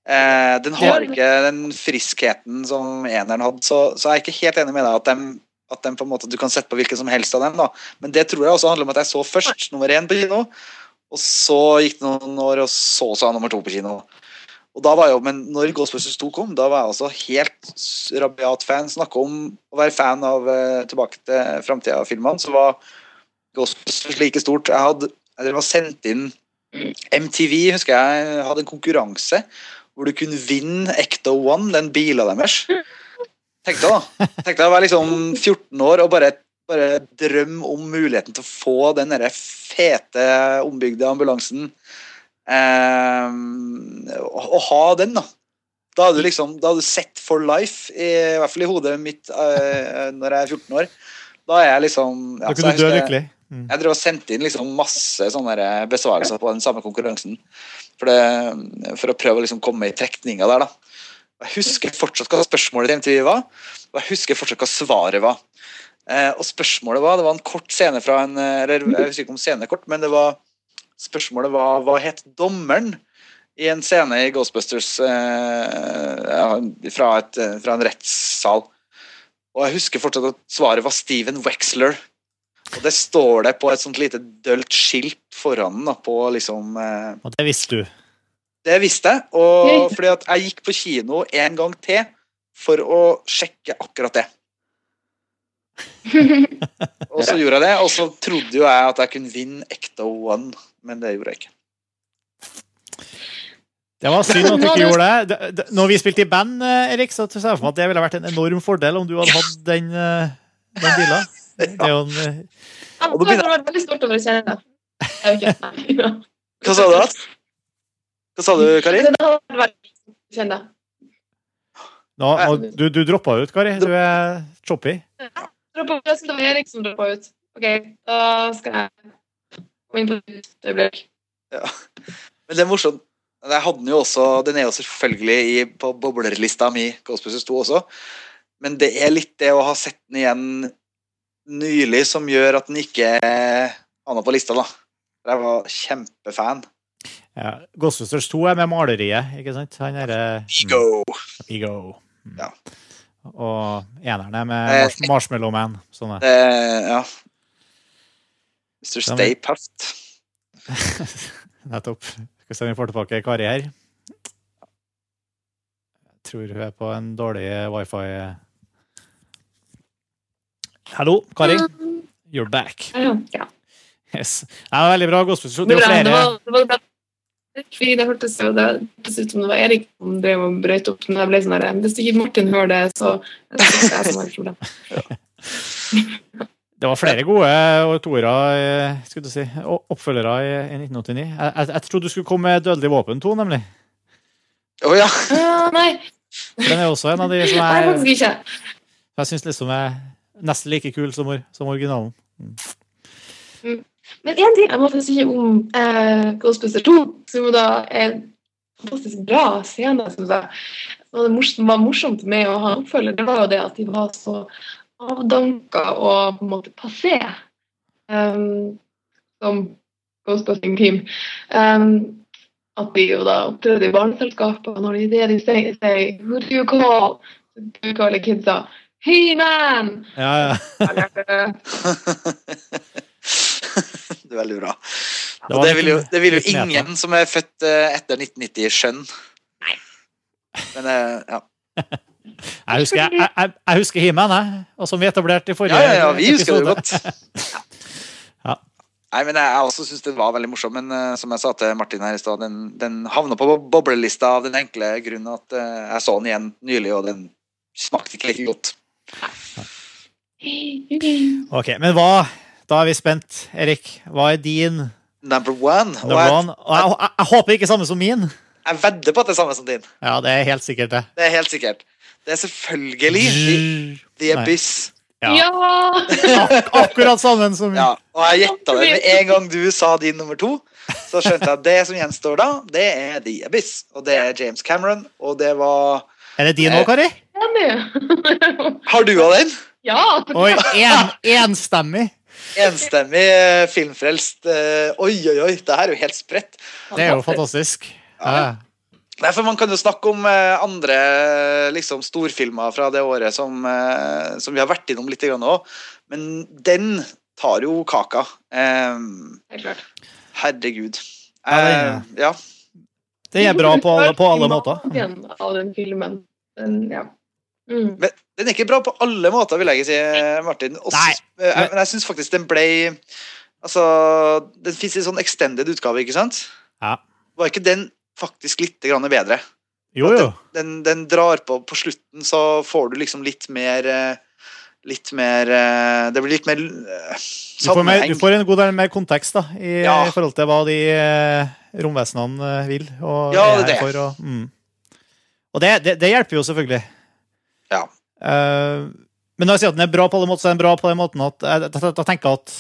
Eh, den har ikke den friskheten som eneren hadde, så, så jeg er ikke helt enig med deg at, dem, at dem på en måte, du kan sette på hvilken som helst av dem. da. Men det tror jeg også handler om at jeg så først nummer én på kino, og så gikk det noen år, og så så jeg nummer to på kino. Og da var jeg jo, Men når Ghostbusters 2 kom, da var jeg også helt rabiat fan. Snakke om å være fan av uh, Tilbake til framtida-filmene, så var Ghostbusters like stort. Jeg hadde jeg og sendt inn MTV, husker jeg, hadde en konkurranse hvor du kunne vinne Ecto One, den bila deres. Tenk deg da. Tenk deg å være liksom 14 år og bare, bare drøm om muligheten til å få den derre fete, ombygde ambulansen. Eh, å, ha den, da. Da hadde du liksom Da hadde du sett for life, i, i hvert fall i hodet mitt eh, når jeg er 14 år. Da er jeg liksom ja, Da kunne du dø lykkelig. Mm. jeg drev og sendte inn liksom masse sånne besvarelser på den samme konkurransen. For, det, for å prøve å liksom komme i trekninga der, da. Jeg husker fortsatt hva spørsmålet til MTV var, og jeg husker fortsatt hva svaret var. Eh, og spørsmålet var Det var en kort scene fra en eh, Eller jeg husker ikke om scenen er men det var spørsmålet var hva het dommeren i en scene i Ghostbusters eh, fra, et, fra en rettssal. Og jeg husker fortsatt at svaret var Steven Wexler. Og det står det på et sånt lite dølt skilt foran den, da, på liksom eh, Og det visste du. Det visste jeg, og fordi at jeg gikk på kino en gang til for å sjekke akkurat det. Og så gjorde jeg det, og så trodde jo jeg at jeg kunne vinne Ecto One, men det gjorde jeg ikke. Det var synd at du ikke gjorde det. Når vi spilte i band, eh, Erik, så ser jeg for meg at det ville vært en enorm fordel om du hadde hatt den, eh, den bila. Det er jo en, Jeg begynner- hadde vært veldig stolt over å kjenne det. Hva sa du? da? Hva sa du, Kari? Det hadde vært det. nå, nå, du, du droppa ut, Kari. Du er choppy. Jeg det var Erik som droppa ut. OK, da skal jeg gå inn på et øyeblikk. Men det er morsomt. Jeg hadde den jo også, Den er jo selvfølgelig i, på boblerlista mi, Ghostbusters 2 også. Men det er litt det å ha sett den igjen nylig som gjør at den ikke havna på lista, da. Jeg var kjempefan. Ja. Ghostbusters 2 er med maleriet, ikke sant? Han er eh, Ego! Ego. Mm. Ja. Og eneren er Eh, med Mars Marshmallow Man. Sånne. Det, ja. Mr. Ja, Stay Puft. Nettopp. Skal se om vi får tilbake Kari her. Jeg tror hun er på en dårlig wifi. Hallo, Kari. You're back. Ja, ja. Yes. Det var veldig bra. Ghostbusters. Det, Det er det, var, det var. Fordi det hørtes jo det hørtes ut som det var Erik som drev og brøyt opp. Men jeg ble sånn der, hvis ikke Martin hører det, så er det jeg som har. Det var flere gode toere, eh, skulle du si, oppfølgere i, i 1989. Jeg, jeg, jeg trodde du skulle komme med Dødelig våpen 2, nemlig. Å ja. Ah, nei, Den er også en av de som nei, faktisk ikke. jeg syns liksom er nesten like kul som, som originalen. Men én ting jeg må faktisk si om eh, Ghostbusters 2, som da er en fantastisk bra scene. Som da, Og det som var morsomt med å ha oppfølger, det var jo det at de var så avdanka og på en måte passé. Um, som Ghostbusting Team. Um, at de jo da opptrådte i barneselskapet, når de det de sier, sier Who do you call? Du kaller kidsa He-Man! Ja, ja. Jeg det. det er veldig bra. Det Og det vil jo, det vil jo ingen som er født eh, etter 1990 skjønne. Men eh, ja. Jeg husker, jeg, jeg, jeg husker He-Man, jeg. Og som vi etablerte i forrige Ja, ja, ja, vi husker det episode. godt. Ja. Nei, men Jeg også syns den var veldig morsom, men uh, som jeg sa til Martin her i stad, den, den havna på boblelista av den enkle grunnen at uh, jeg så den igjen nylig, og den smakte ikke like godt. Ok, men hva Da er vi spent. Erik, hva er din Number one. Number one? Og jeg, jeg, jeg håper ikke samme som min. jeg vedder på at det er samme som din. Ja, det er helt sikkert det. Det er helt sikkert. Det er selvfølgelig The, the Abyss. Ja. Ja! Ak akkurat sammen som Ja, og jeg gjetta det med en gang du sa din nummer to. Så skjønte jeg at det som gjenstår da, det er The Abyss. Og det er James Cameron, og det var Er det din òg, Kari? Har du òg den? Ja! Oi, en, enstemmig. Enstemmig eh, filmfrelst. eh, Oi, oi, oi, det her er jo helt spredt. Det er jo fantastisk. Ja. Nei, for Man kan jo snakke om eh, andre liksom, storfilmer fra det året som, eh, som vi har vært innom litt òg, men den tar jo kaka. Eh, herregud. Ja, ja. Det er bra på alle, på alle måter. Den Av den filmen. Den, ja. Mm. Men den er ikke bra på alle måter, vil jeg ikke si, Martin. Også, Nei, eh, men- men jeg syns faktisk den ble Altså, Den fins i sånn extended utgave, ikke sant? Ja. Var ikke den faktisk litt grann bedre? Jo, jo. Den, den drar på På slutten så får du liksom litt mer eh, Litt mer eh, Det blir litt mer sammenheng. Du får, mer, du får en god del mer kontekst da, i, Ja. i forhold til hva de romvesenene vil. Og Ja, det er her for. Og, mm. og det, det, det hjelper jo selvfølgelig. Ja. Uh, men når jeg sier at den er bra på alle måter, så er den bra på den måten at jeg, jeg, jeg tenker at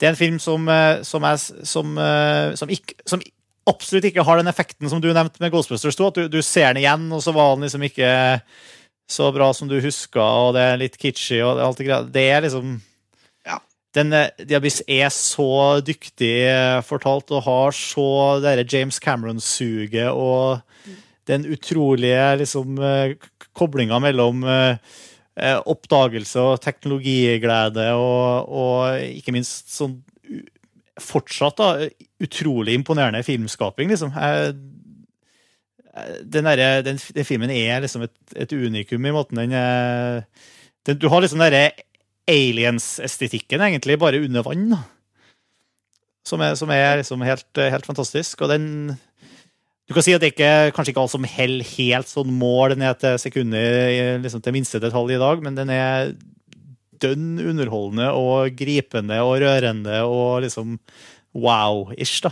det er en film som, eh, som, er, som, eh, som, ikke, som absolutt ikke har den effekten som du nevnte med Ghostbusters 2. At du, du ser den igjen, og så var den liksom ikke så bra som du huska, og det er litt kitschy og alt det greia. Det er liksom Ja. den Diabis er så dyktig fortalt og har så det derre James Cameron-suget og den utrolige liksom koblinga mellom eh, eh, oppdagelse og teknologiglede og, og ikke minst sånn fortsatt da, utrolig imponerende filmskaping, liksom. Jeg, den, der, den, den filmen er liksom et, et unikum i måten den den, Du har liksom den aliens-estetikken egentlig bare under vann. Som er, som er liksom helt, helt fantastisk. Og den Du kan si at det ikke kanskje ikke alt som heller helt sånn mål ned til sekundet liksom til minste detalj i dag, men den er dønn underholdende og gripende og rørende og liksom wow-ish, da.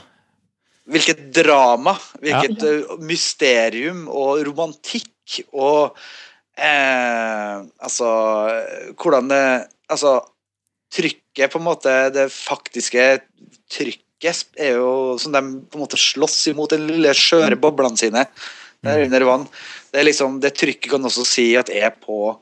Hvilket drama, hvilket ja. mysterium og romantikk og eh, Altså Hvordan det Altså Trykket, på en måte, det faktiske trykket er jo som de på en måte slåss imot den lille skjøre boblene sine der under vann. Det liksom, det trykket kan også si at er på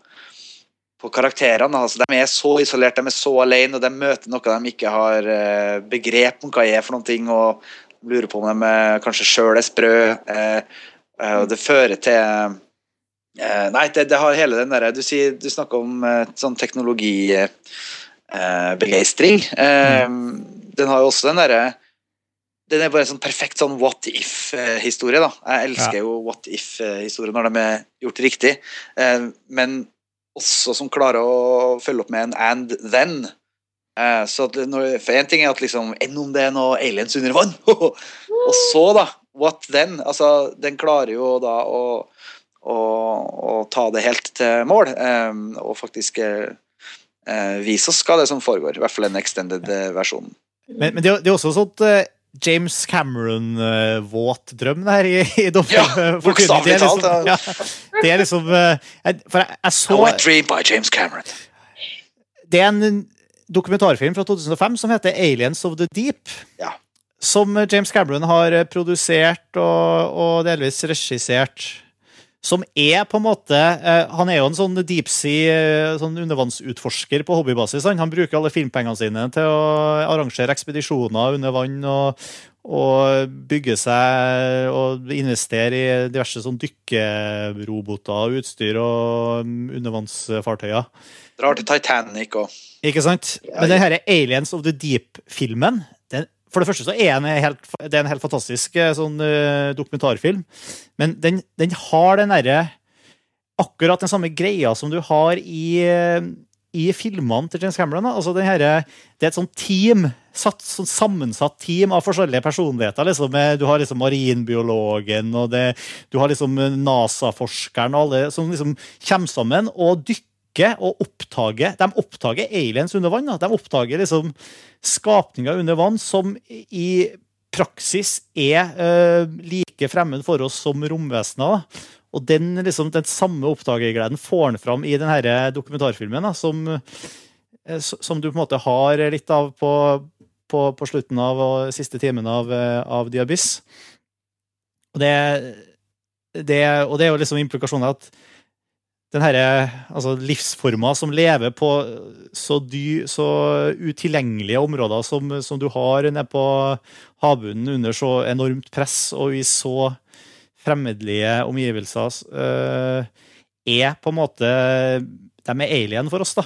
på karakterene. altså De er så isolert, de er så alene, og de møter noe de ikke har eh, begrep om hva er for noen ting, og lurer på om de eh, kanskje sjøl er sprø. Eh, og det fører til Nei, det, det har hele den derre Du, sier- du snakker om sånn teknologibegeistring. Eh, Den har jo også den derre den er bare en sånn perfekt sånn what if-historie. da. Jeg elsker jo what if-historier når de er gjort riktig. Eh, men også som klarer å følge opp med en and then. Eh, så når, for En ting er at liksom Enn om det er noe aliens under vann? og så, da. What then? Altså, den klarer jo da å, å, å ta det helt til mål, eh, og faktisk vise oss hva det er som foregår. I hvert fall den extended versjonen. Men, men det, er- også sånn eh, James Cameron-våt drøm der i, i Ja, eh, bokstavelig Det liksom- talt, Ja, det er liksom eh, jeg, For jeg, jeg så Wet Dream by James Cameron. Det er en dokumentarfilm fra 2005 som heter 'Aliens of the Deep'. Ja. Som James Cameron har produsert og, og delvis regissert. Som er på en måte eh, Han er jo en sånn deep sea eh, sånn undervannsutforsker på hobbybasis. Han, han bruker alle filmpengene sine til å arrangere ekspedisjoner under vann og, og bygge seg og investere i diverse sånn dykkeroboter og utstyr og undervannsfartøyer. Drar til Titanic og Ikke sant? Men denne Aliens of the Deep-filmen For det første så er den helt, det er en helt fantastisk eh, sånn uh, dokumentarfilm. Men den, den har den derre Akkurat den samme greia som du har i, eh, i filmene til James Cameron. Altså herre det er et sånt team, satt, sånn sammensatt team av forskjellige personligheter. Liksom. Du har liksom marinbiologen, og det, du har liksom NASA-forskeren, og alle som liksom kommer sammen og dykker og oppdager De oppdager aliens under vann. Da. De oppdager liksom skapninger under vann som i praksis er uh, like fremmed for oss som romvesener. Og den, liksom, den samme oppdagergleden får han fram i denne dokumentarfilmen, da, som, eh, som du på en måte har litt av på, på, på slutten av og siste timen av, eh, av The Og det, det, og det er jo liksom implikasjonen at den herre altså livsforma som lever på så, dy, så utilgjengelige områder som, som du har nede på havbunnen under så enormt press og i så fremmedlige omgivelser, eh, er på en måte De er alien for oss, da.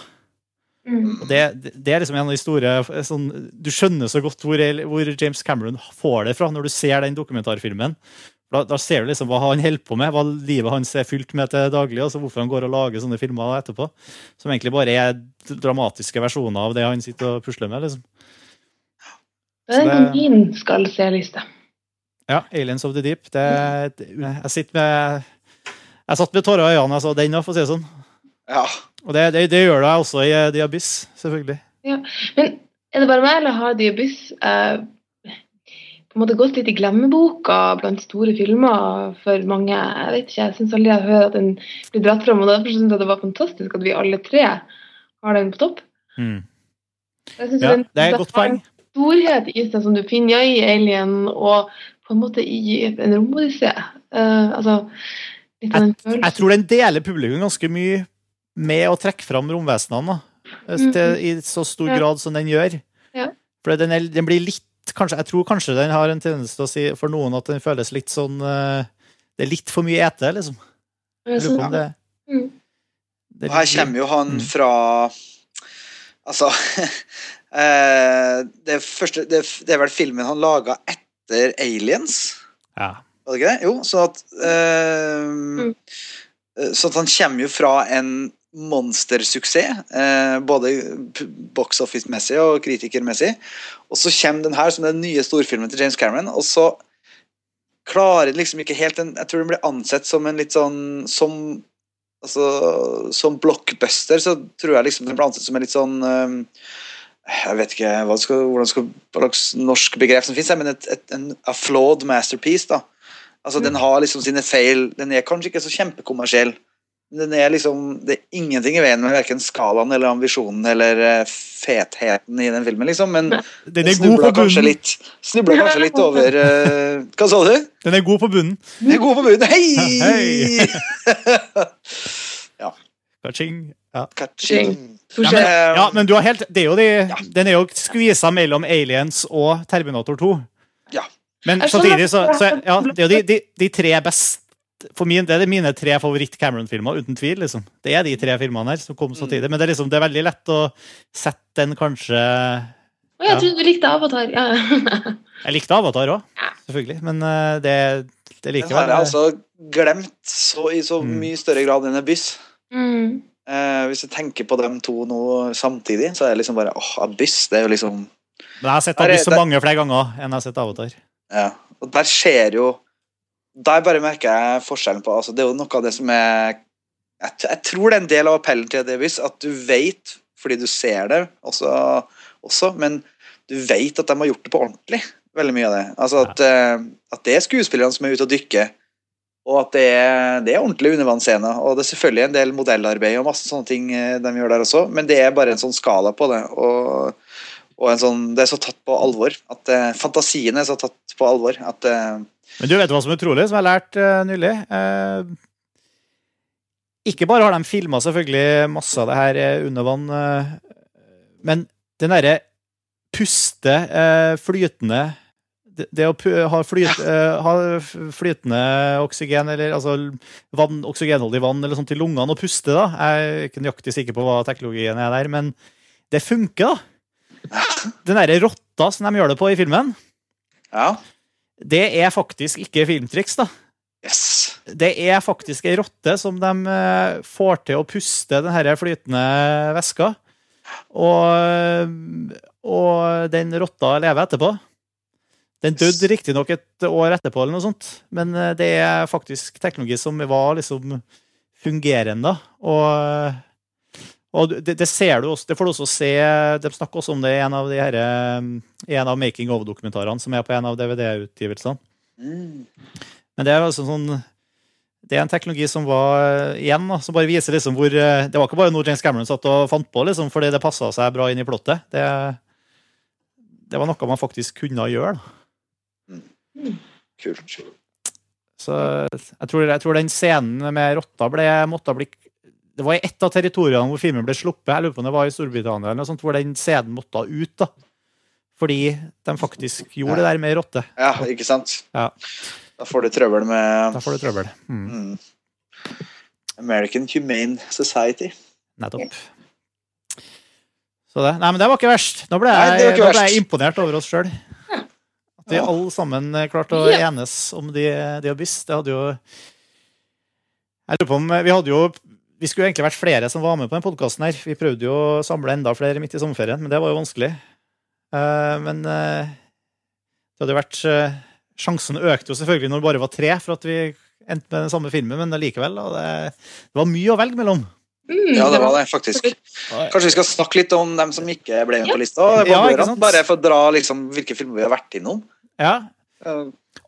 Mm. Det, det er liksom en av de store sånn, Du skjønner så godt hvor, hvor James Cameron får det fra når du ser den dokumentarfilmen. Da, da ser du liksom hva han holder på med, hva livet hans er fylt med til daglig. altså Hvorfor han går og lager sånne filmer etterpå. Som egentlig bare er dramatiske versjoner av det han sitter og pusler med. liksom. Det er min skal se-liste. Ja, 'Aliens of the Deep'. Det, det, jeg sitter med jeg satt med tårer i øynene jeg så den, for å si det sånn. Ja. Og det, det, det gjør det også i eh, The Abyss, selvfølgelig. Men er det bare meg, eller har The Abyss eh, på en måte gått litt i glemmeboka blant store filmer for mange? Jeg vet ikke, jeg syns aldri jeg hører at den blir dratt fram, og derfor syns jeg det var fantastisk at vi alle tre har den på topp. Mm. Ja, den- det er et godt poeng. en storhet i seg som du finner i Alien, og på en måte i en romodyssé. Uh, altså, litt av den følelsen. Jeg tror den deler publikum ganske mye med å trekke fram romvesenene. da. Mm. Til- I så stor Ja. grad som den gjør. Ja. For den, er, den blir litt kanskje, Jeg tror kanskje den har en tendens til å si for noen at den føles litt sånn eh, Det er litt for mye ete, liksom. Jeg Jeg lurer på om det, det, det Og her kommer jo han Mm. fra Altså eh, det, første, det, det er vel filmen han laga etter Aliens? Ja. Var det ikke det? Jo, så at eh, Så at han kommer jo fra en monstersuksess, eh, både box office-messig og kritikermessig. Og så kommer den her som den nye storfilmen til James Cameron, og så klarer den liksom ikke helt den Jeg tror den blir ansett som en litt sånn Som altså, som blockbuster, så tror jeg liksom den blir ansett som en litt sånn eh, jeg vet ikke hva skal, hvordan skal, hva slags norsk begrep som finnes, men et, et, en a flawed masterpiece. da. Altså, Den har liksom sine feil. Den er kanskje ikke så kjempekommersiell. Men Den er liksom, Det er ingenting i veien med verken skalaen eller ambisjonen eller eh, fetheten i den filmen, liksom. Men Den er god snubla på kanskje bunnen. litt snubla kanskje litt over uh, Hva sa du? Den er god på bunnen. Den er god på bunnen. Hei! Hei! ja. Kaching. Ja. Ka-ching. Ja, men, Eh, ja, men du har helt det er jo de, Den er jo skvisa mellom Aliens og Terminator 2. Ja. Men samtidig så, så ja, Det er jo de, de, de tre best For min, Det er mine tre favoritt-Cameron-filmer, uten tvil. liksom. Det er de tre filmene her som kom samtidig. Men det er, liksom, det er veldig lett å sette den kanskje Å, jeg trodde du likte Avatar. Ja. Jeg likte Avatar òg, selvfølgelig. Men eh, det, det Den likevel har jeg altså glemt så, i så Mm. mye større grad enn Abyss. Mm. Eh, hvis jeg tenker på dem to nå samtidig, så er det liksom bare åh, Abyss. Det er jo liksom Men jeg har sett Abyss så mange flere ganger enn jeg har sett Avatar. Ja. Og der skjer jo Der bare merker jeg forskjellen på altså, Det er jo noe av det som er Jeg, jeg tror det er en del av appellen til The at du vet, fordi du ser det også, også men du vet at de har gjort det på ordentlig. Veldig mye av det. Altså at, eh, at det er skuespillerne som er ute og dykker. Og at det er, det er ordentlig undervannsscene. Og det er selvfølgelig en del modellarbeid og masse sånne ting eh, de gjør der også, men det er bare en sånn skala på det. Og, og en sånn, det er så tatt på alvor. At eh, Fantasien er så tatt på alvor at Men du vet hva som er utrolig, som jeg har lært eh, nylig? Uh, Ikke bare har de filma selvfølgelig masse av det her eh, under vann, uh, men den derre puste, flytende det, det å ha, flyt, ha flytende oksygen, eller altså vann, oksygenholdig vann eller sånt i lungene og puste, da. Jeg er ikke nøyaktig sikker på hva teknologien er der, men det funker, da. Den derre rotta som de gjør det på i filmen, Ja. Det er faktisk ikke filmtriks, da. Yes. Det er faktisk ei rotte som de eh, får til å puste den her flytende væska. Og, og den rotta lever etterpå. Den døde riktignok et år etterpå, eller noe sånt, men eh, det er faktisk teknologi som var liksom fungerende. Og, og det, det ser du også, det får du også se De snakker også om det i en av, de her, eh, en av Making of-dokumentarene som er på en av DVD-utgivelsene. Mm. Men det er altså sånn Det er en teknologi som var igjen, da, som bare viser liksom hvor eh, Det var ikke bare noe James Cameron satt og fant på, liksom, fordi det passa seg bra inn i plottet. Det, det var noe man faktisk kunne gjøre. Da. Kult. Så jeg tror, jeg tror den scenen med rotta ble, måtte bli Det var i ett av territoriene hvor filmen ble sluppet. Jeg lurer på om det var i Storbritannia eller noe sånt, hvor den scenen måtte ut. da. Fordi de faktisk gjorde det der med rotte. Ja, ikke sant? Ja. Da får du trøbbel med Da får du trøbbel. Mm, mm. American Humane Society. nettopp. Så det, nei, men det var ikke verst. Nå ble jeg, Nei, nå ble jeg imponert over oss sjøl. At vi alle sammen eh, klarte å Ja. enes om de, de abyss. Det hadde jo Jeg lurer på om Vi hadde jo Vi skulle egentlig vært flere som var med på denne podkasten. Vi prøvde jo å samle enda flere midt i sommerferien, men det var jo vanskelig. Eh, men eh, det hadde vært eh, Sjansen økte jo selvfølgelig når det bare var tre for at vi endte med den samme filmen, men allikevel. da, Det, det var mye å velge mellom. Mm, Ja, det var det, faktisk. Kanskje vi skal snakke litt om dem som ikke ble med på lista? Ja, Bare, for å dra liksom, hvilke filmer vi har vært innom. Ja.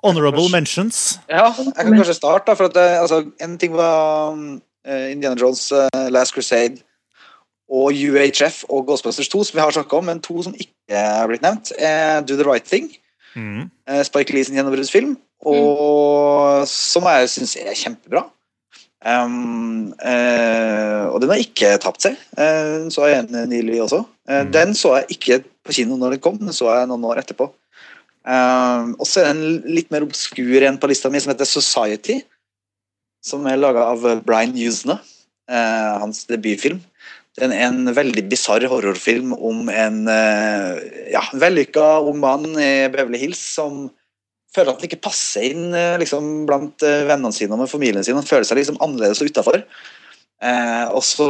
Honorable mentions. Ja, jeg kan kanskje starte. da, for at, altså, En ting var eh, Indiana Jones eh, Last Crusade og UHF og Ghostbusters 2, som vi har snakka om, men to som ikke er blitt nevnt, er Do the Right Thing. Mm. eh, Spike Lee sin gjennombruddsfilm, og som jeg syns er kjempebra. Um, uh, og den har ikke tapt seg. Uh, Den så jeg en nylig også. Uh, Mm. Den så jeg ikke på kino når den kom, den så jeg noen år etterpå. Um, og så er det en litt mer obskur en på lista mi som heter Society, som er laga av Brian Usna, eh, hans debutfilm. Det er en veldig bisarr horrorfilm om en eh, ja, vellykka ung mann i Beverly Hills som føler at han ikke passer inn eh, liksom, blant vennene sine og med familien sin. Han føler seg liksom annerledes og utafor. Og så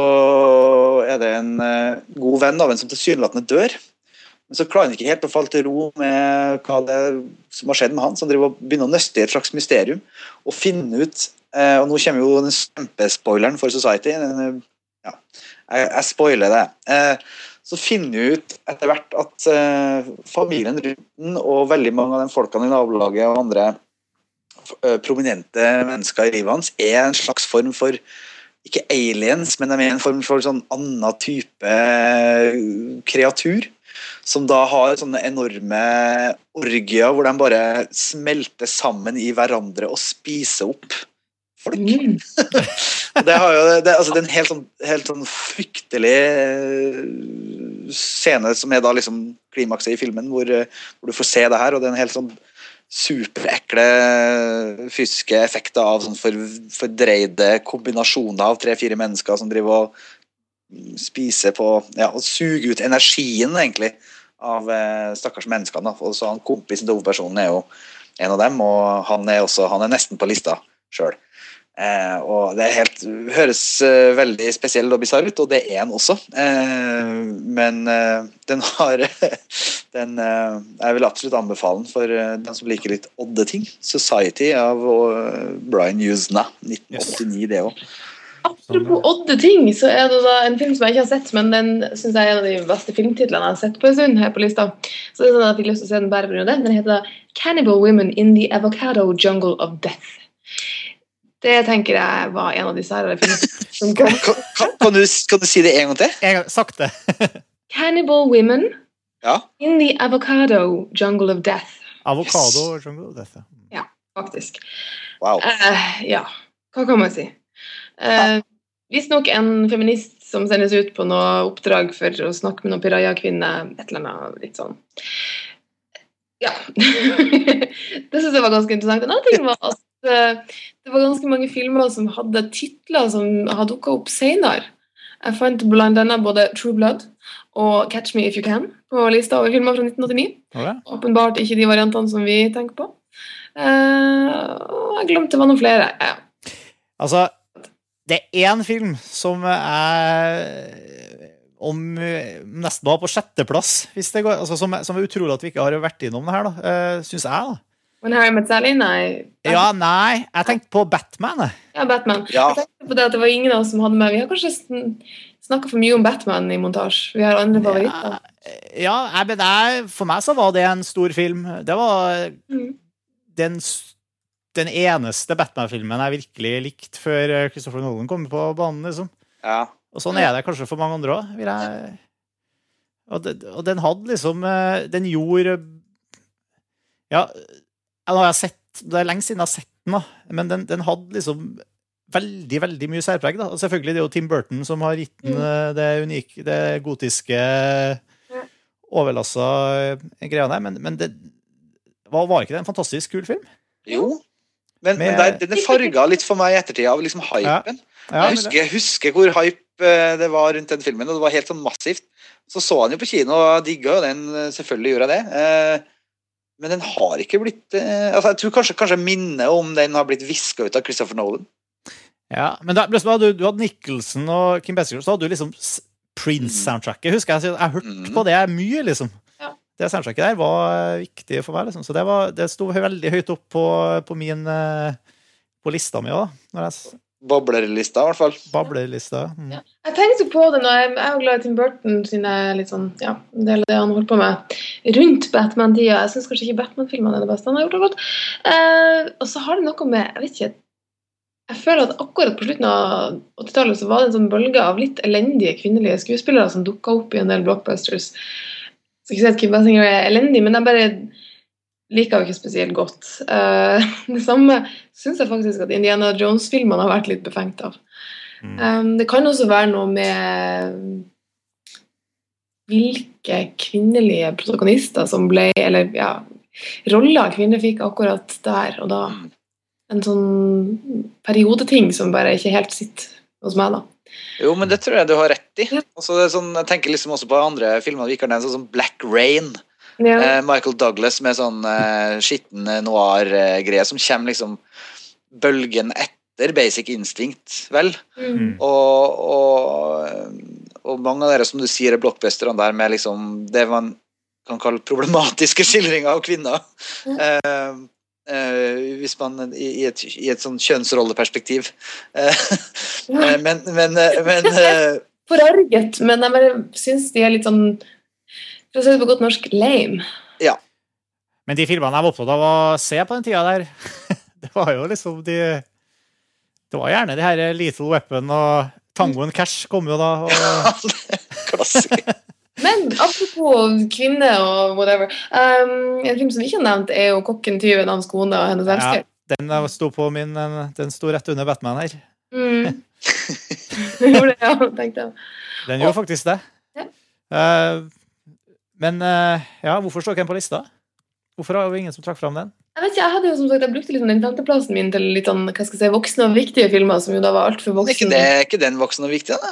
er det en god venn av en som tilsynelatende dør. Men så klarer han ikke helt å falle til ro med hva det er som har skjedd med han. Så han driver og begynner å nøste i et slags mysterium og finne ut Og nå kommer jo den kjempespoileren for Society. Eh, ja, jeg, jeg spoiler det. Eh, så finner vi ut etter hvert at eh, familien rundt den og veldig mange av de folkene i nabolaget og andre eh, prominente mennesker i livet hans er en slags form for ikke aliens, men de er en form for sånn annen type eh, kreatur. Som da har sånne enorme orgier hvor de bare smelter sammen i hverandre og spiser opp folk. Mm. Det, har jo, det, altså, det er en helt sånn, helt sånn fryktelig eh, scene som er da liksom klimakset i filmen, hvor, eh, hvor du får se det her, og det er en helt sånn superekle fysiske effekter av sånn for, fordreide kombinasjoner av tre-fire mennesker som driver og spiser på Ja, og suger ut energien, egentlig, av eh, stakkars menneskene. Og så han kompisen til hovedpersonen er jo en av dem, og han er også han er nesten på lista sjøl. Eh, og det er helt, høres eh, veldig spesiell og bisarr ut, og det er den også. Eh, men eh, den har den, eh, Jeg vil absolutt anbefale den for eh, den som liker litt odde ting. 'Society' av Brian Usna. 1989, det òg. Apropos odde ting, så er det da en film som jeg ikke har sett, men den synes jeg er en av de beste filmtitlene jeg har sett på en stund her på lista. Så det er sånn at jeg fikk lyst til å se den bare grunn. Den heter 'Cannibal Women in the Avocado Jungle of Death'. Det tenker jeg var en av disse kom. Kan, kan, kan, du, kan du si det en gang til? En gang, sakte. 'Cannibal Women Ja. in the Avocado Jungle of Death', Avokado yes. jungle. Dette. faktisk. Wow. Uh, ja, hva kan man si? Uh, visstnok en feminist som sendes ut på noe oppdrag for å snakke med noen piraja-kvinner. Et eller annet litt sånn Ja. det syns jeg var ganske interessant. En annen ting var at eh, det var ganske mange filmer som hadde titler som har dukka opp senere. Jeg fant blant annet både True Blood og Catch Me If You Can på lista over filmer fra 1989. Okay. Åpenbart ikke de variantene som vi tenker på. Eh, og jeg glemte det var noen flere. Ja. Altså, det er én film som er om nesten var på sjetteplass, hvis det går. Altså, som, som er utrolig at vi ikke har vært innom det her, da. Uh, Syns jeg, da. Men Harry Met Sally, nei. Ja, nei, jeg tenkte på Batman. Ja, Batman. Ja. Jeg tenkte på det at det var ingen av oss som hadde med Vi har kanskje snakka for mye om Batman i montasje. Vi har andre favoritter. Ja, jeg, men jeg, for meg så var det en stor film. Det var Mm. den, den eneste Batman-filmen jeg virkelig likte før eh, Christopher Nolan kom på banen, liksom. Ja. Og sånn er det kanskje for mange andre òg, vil jeg og, det, og den hadde liksom eh, Den gjorde Ja, sett Det er lenge siden jeg har sett den, da, men den, den hadde liksom veldig, veldig mye særpreg. da. Og selvfølgelig det er jo Tim Burton som har gitt den Mm. eh, det unike, det gotiske overlassa eh, greia der, men, men det var, var ikke det en fantastisk kul film? Jo. Men, Med- men det, den farga litt for meg i ettertid av liksom hypen. Ja, jeg, husker, jeg husker hvor hype eh, det var rundt den filmen, og det var helt sånn massivt. Så så han jo på kino og digga jo den, selvfølgelig gjorde jeg det. Men den har ikke blitt eh, altså Jeg tror kanskje, kanskje minnet om den har blitt viska ut av Christopher Nolan. Ja, men da, plutselig hadde du, du hadde Nicholson og Kim Bessinger, så hadde du liksom Prince-soundtracket. Husker jeg, jeg, jeg hørte Mm. på det mye, liksom. Ja. Det soundtracket der var eh, viktig for meg, liksom. Så det, var, det sto veldig høyt opp på, på min eh, På lista mi òg, når jeg Boblerlista, i hvert fall. bablerlista. Mm. Ja. Jeg tenkte på det når jeg, jeg er jo glad i Tim Burton sine litt sånn, ja, del av det han holdt på med rundt Batman-tida. Jeg syns kanskje ikke Batman-filmene er det beste han har gjort. godt. Eh, og så har det noe med Jeg vet ikke Jeg føler at akkurat på slutten av 80-tallet så var det en sånn bølge av litt elendige kvinnelige skuespillere som dukka opp i en del blockbusters. Så ikke si at Kim Basinger er elendig, men jeg bare liker jo ikke spesielt godt. Eh, det samme syns jeg faktisk at Indiana Jones-filmene har vært litt befengt av. Mm. Um, det kan også være noe med hvilke kvinnelige protagonister som ble Eller ja, roller kvinner fikk akkurat der og da. En sånn periodeting som bare ikke helt sitter hos meg, da. Jo, men det tror jeg du har rett i. Ja. Altså, det sånn, jeg tenker liksom også på andre filmer vi ikke har nevnt, sånn som Black Rain. Ja. Eh, Michael Douglas med sånn eh, skitten eh, noir-greie som kommer liksom bølgen etter Basic Instinct, vel. Mm. Og, og, og mange av dere som du sier er blockbusterne der med liksom det man kan kalle problematiske skildringer av kvinner. Eh, Uh, hvis man i, i, et, i et sånn kjønnsrolleperspektiv. Eh, eh, men men, eh, men eh, Forarget, men jeg syns de er litt sånn For å si det på godt norsk lame. Ja. Men de filmene jeg var opptatt av å se på den tida der, det var jo liksom de Det var gjerne de her Little Weapon og Tangoen Cash kom jo da. Og. Men apropos kvinne og whatever. Um, en film som vi ikke har nevnt, er jo 'Kokken, tyven, hans kone og hennes elsker'. ja, den sto på min Den sto rett under Batman her. Mm. Gjorde det, ja, tenkte jeg. Den gjorde faktisk det. Ja. Eh, men eh, ja, hvorfor står ikke den på lista? Hvorfor har vi ingen som trakk fram den? Jeg vet ikke, jeg hadde jo som sagt, jeg brukte liksom den femteplassen min til litt sånn, hva skal jeg si, voksne og viktige filmer, som jo da var altfor Er ikke, voksne. det, er ikke den voksen og viktig, da?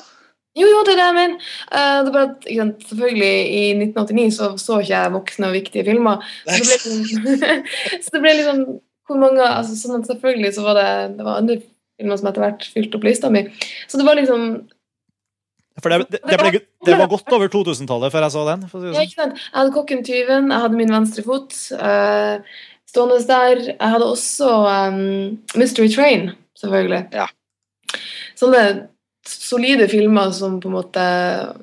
Jo, jo, det er det jeg mener. Eh, det er bare at, ikke sant, selvfølgelig, i 1989 så så ikke jeg voksne og viktige filmer. Så det ble, så det ble liksom hvor mange, altså sånn at Selvfølgelig så var det, det var andre filmer som etter hvert fylte opp lista mi. Så det var liksom For det, det, det, ble, det var godt over 2000-tallet før jeg så den. For å si ja, det sånn. ikke sant? Jeg hadde Kokken tyven, jeg hadde min venstre fot uh, stående der. Jeg hadde også um, Mystery Train, selvfølgelig. Ja. Sånne solide filmer som på en måte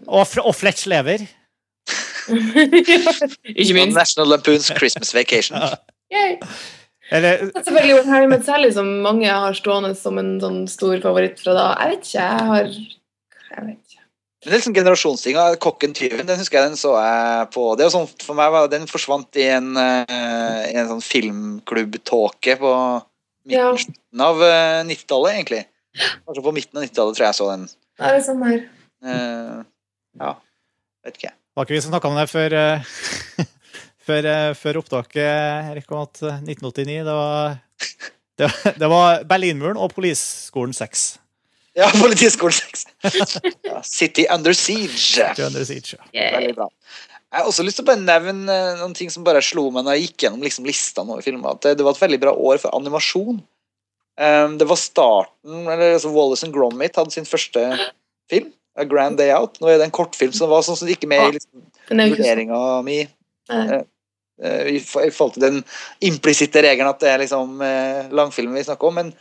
Og, og Fletch lever. Ikke minst. National Lampoons Christmas Vacation. det Eller Selvfølgelig When Harry Met Sally, som mange har stående som en sånn stor favoritt fra da. Jeg vet ikke, jeg har Jeg vet det er liksom generasjonstinga. Kokken tyven. Den husker jeg den så jeg på det er sånn, For meg var Den forsvant i en, eh, en sånn filmklubbtåke på Ja. midten av eh, 90-tallet, egentlig. Kanskje på midten av 90-tallet tror jeg jeg så den. Det er det samme her. Uh, ja, vet ikke. Var ikke vi som snakka om det før, eh, før, eh, før opptaket, Erik, om at eh, 1989 det var, det, det var Berlinmuren og Politiskolen 6. Ja, Politiskolen 6. Ja, City Under Siege. Er under siege, ja. Veldig bra. Jeg har også lyst til å bare nevne eh, noen ting som bare slo meg når jeg gikk gjennom liksom, listene over filmer. Det, det var et veldig bra år for animasjon. Um, det var starten eller altså Wallace and Gromit hadde sin første film, A Grand Day Out. Nå er det en kortfilm som var sånn som ikke med i liksom, er vurderinga mi. Uh, eh, I forhold til den implisitte regelen at det er liksom uh, langfilmen vi snakker om. Men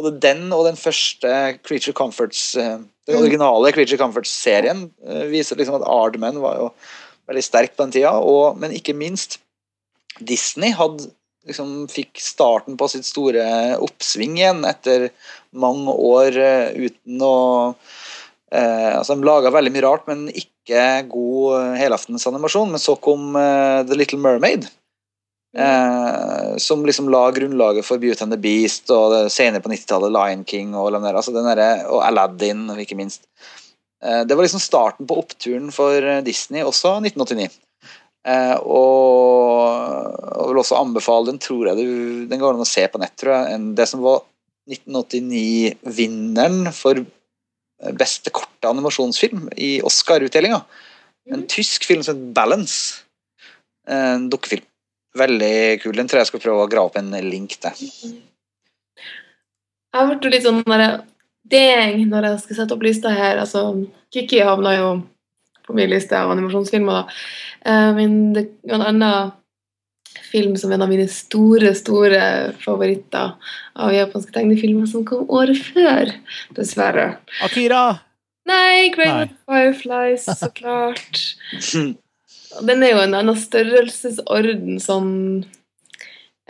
både den og den første Creature Comforts eh, Den Mm. originale Creature Comforts-serien eh, viser liksom at Ardman var jo veldig sterk på den tida. Og, men ikke minst Disney hadde liksom fikk starten på sitt store oppsving igjen etter mange år eh, uten å eh, altså De laga veldig mye rart, men ikke god helaftensanimasjon. Men så kom eh, The Little Mermaid. Eh, som liksom la grunnlaget for Beauty and the Beast og senere på 90-tallet Lion King og, den der, altså den der og Aladdin, ikke minst. Eh, det var liksom starten på oppturen for eh, Disney også 1989. Eh, og, og vil også anbefale den, tror jeg du, den går an å se på nett, tror jeg. En- Det som var 1989-vinneren for eh, beste korte animasjonsfilm i Oscar-utdelinga. En tysk film som heter Balance. En dukkefilm. Veldig kul. Den tror jeg skal prøve å grave opp en link til. Jeg ble litt sånn når jeg, deng når jeg skal sette opp lista her. Altså, Kiki havna jo på min liste av animasjonsfilmer. da. Eh, Men det var en annen film som er en av mine store, store favoritter av japanske tegnefilmer, som kom året før, dessverre. Akira! Nei, Great Fireflies, så klart. Den er jo en annen størrelsesorden sånn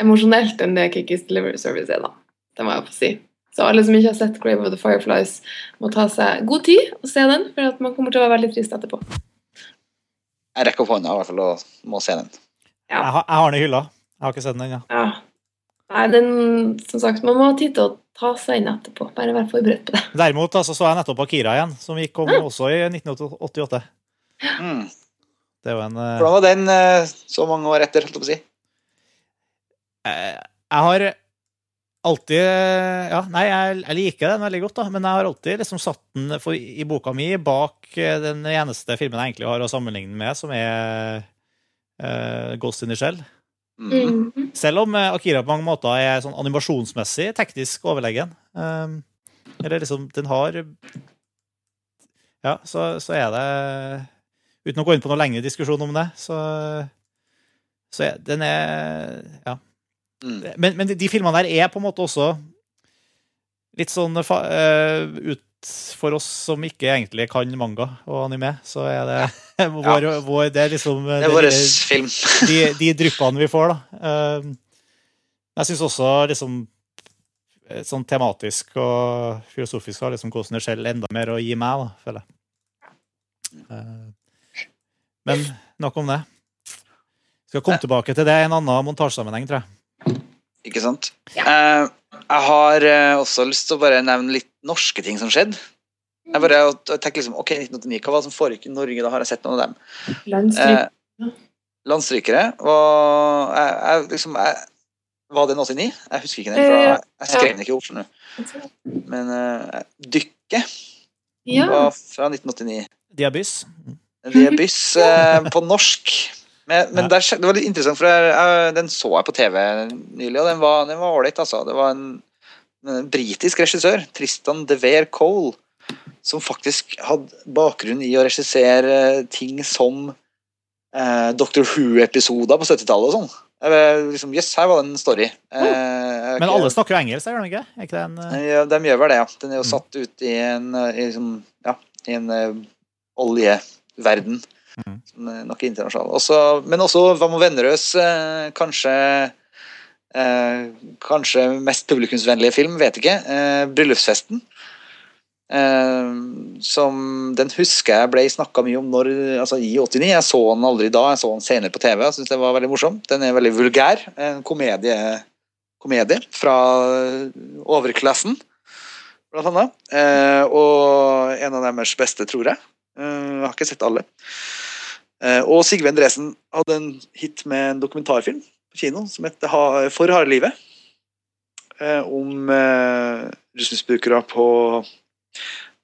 emosjonelt enn det Kikis Delivery Service er, da. Det må jeg få si. Så alle som ikke har sett Grave of the Fireflies, må ta seg god tid og se den, for at man kommer til å være veldig trist etterpå. Jeg rekker opp hånda i hvert fall og må se den. Ja. Jeg, har, jeg har den i hylla. Jeg har ikke sett den ennå. Ja. Nei, den, som sagt, man må ha tid til å ta seg inn etterpå. Bare være forberedt på det. Derimot altså, så jeg nettopp Akira igjen, som gikk om også i 1988. Mm. Det var en eh, Hvordan var den eh, så mange år etter, holdt jeg på å si? Eh, Jeg har alltid Ja, nei, jeg, jeg liker den veldig godt, da, men jeg har alltid liksom satt den for, i boka mi bak den eneste filmen jeg egentlig har å sammenligne med, som er uh, Ghost in the Shell. Mm. Mm. Selv om Akira på mange måter er sånn animasjonsmessig teknisk overlegen. Um, eller liksom, den har Ja, så, så er det Uten å gå inn på noen lengre diskusjon om det, så, så ja, den er Ja. Mm. Men, men de, filmene der er på en måte også litt sånn eh, ut for oss som ikke egentlig kan manga og anime, så er det vår, vår Det er liksom Det er vår film. de, de dryppene vi får, da. Um, jeg syns også liksom eh, sånn tematisk og filosofisk har liksom hvordan det skjer enda mer å gi meg, da, føler jeg. Uh, men nok om det. Skal komme tilbake til det i en annen montasjesammenheng, tror jeg. Ikke sant? Eh, jeg har eh, også lyst til å bare nevne litt norske ting som skjedde. Jeg bare tenker liksom, ok, 1989, Hva var det som foregikk i Norge? Da har jeg sett noen av dem. Landstrykere. Landstrykere var jeg, jeg, liksom, jeg, Var det en 89? Jeg husker ikke den. For jeg, jeg skrev den ikke i Oslo nå. Men eh, Dykket Ja. var fra 1989. Diabyss. Det er byss eh, på norsk. Men, men der, det var litt interessant, for jeg, jeg, den så jeg på TV nylig, og den var den ålreit, altså. Det var en, en britisk regissør, Tristan Devere Cole, som faktisk hadde bakgrunn i å regissere ting som eh, Doctor Who-episoder på 70-tallet og sånn. Liksom, Jøss, her var det en story. Eh, jeg er Men alle snakker jo engelsk, gjør de ikke? Er ikke det en eh, ja, de gjør vel det, ja. Den er jo Mm. satt ut i en, eh, i, liksom, ja, i en eh, oljeverden. Mm. Som er nok internasjonal. Også, men også Vamo Vennerøs eh, kanskje eh, Kanskje mest publikumsvennlige film, vet ikke. Eh, 'Bryllupsfesten'. Eh, som Den husker jeg ble snakka mye om når, altså i 89. Jeg så den aldri da, jeg så den senere på TV. Jeg synes det var veldig morsom. Den er veldig vulgær. En komedie, komedie fra overklassen. blant annet. Eh, og en av deres beste, tror jeg. Eh, jeg har ikke sett alle. Eh, og Sigve Endresen hadde en hit med en dokumentarfilm på kino som heter For harde livet. Eh, om eh, rusmisbrukere på,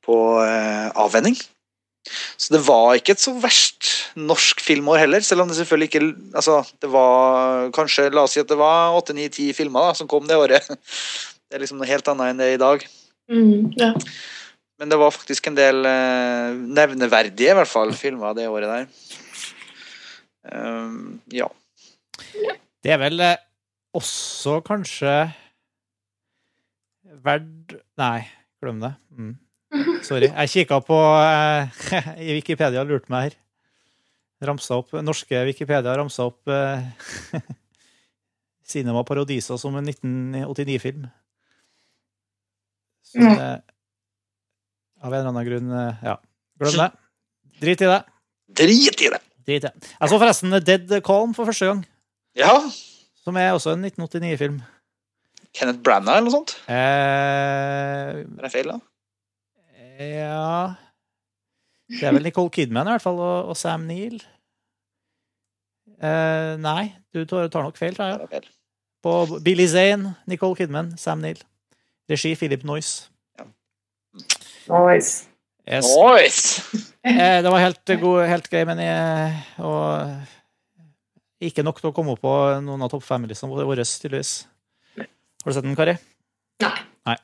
på eh, avvenning. Så det var ikke et så verst norsk filmår heller, selv om det selvfølgelig ikke altså, Det var kanskje, la oss si at det var åtte, ni, ti filmer da, som kom det året. Det er liksom noe helt annet enn det er i dag. Mm, ja. Men det var faktisk en del eh, nevneverdige, i hvert fall, filmer det året der. Ehm, ja. Det er vel eh, også kanskje verdt Nei, glem det. Mm. Sorry. Jeg kikka på uh, i Wikipedia og lurte meg her. Ramsa opp, Norske Wikipedia ramsa opp uh, Cinema Paradiso som en 1989-film. Så Ja. det Av en eller annen grunn eh, Ja. Glem det. Drit i det. Drit i det! Drit i det. Jeg så forresten Dead Calm for første gang, Ja. som er også en 1989-film. Kenneth Branagh eller noe sånt? Eh, Er det feil, da? ja Det er vel Nicole Kidman i hvert fall, og, og Sam Neill. Eh, nei, du tar, tar nok feil, tror jeg. feil? På Billy Zane, Nicole Kidman, Sam Neill. Regi Philip Noyce. Nice. Yes. Nice! Eh, det var helt, god, helt grei, men jeg, og ikke nok til å komme opp på noen av topp fem-listene våre, tydeligvis. Har du sett den, Kari? Nei.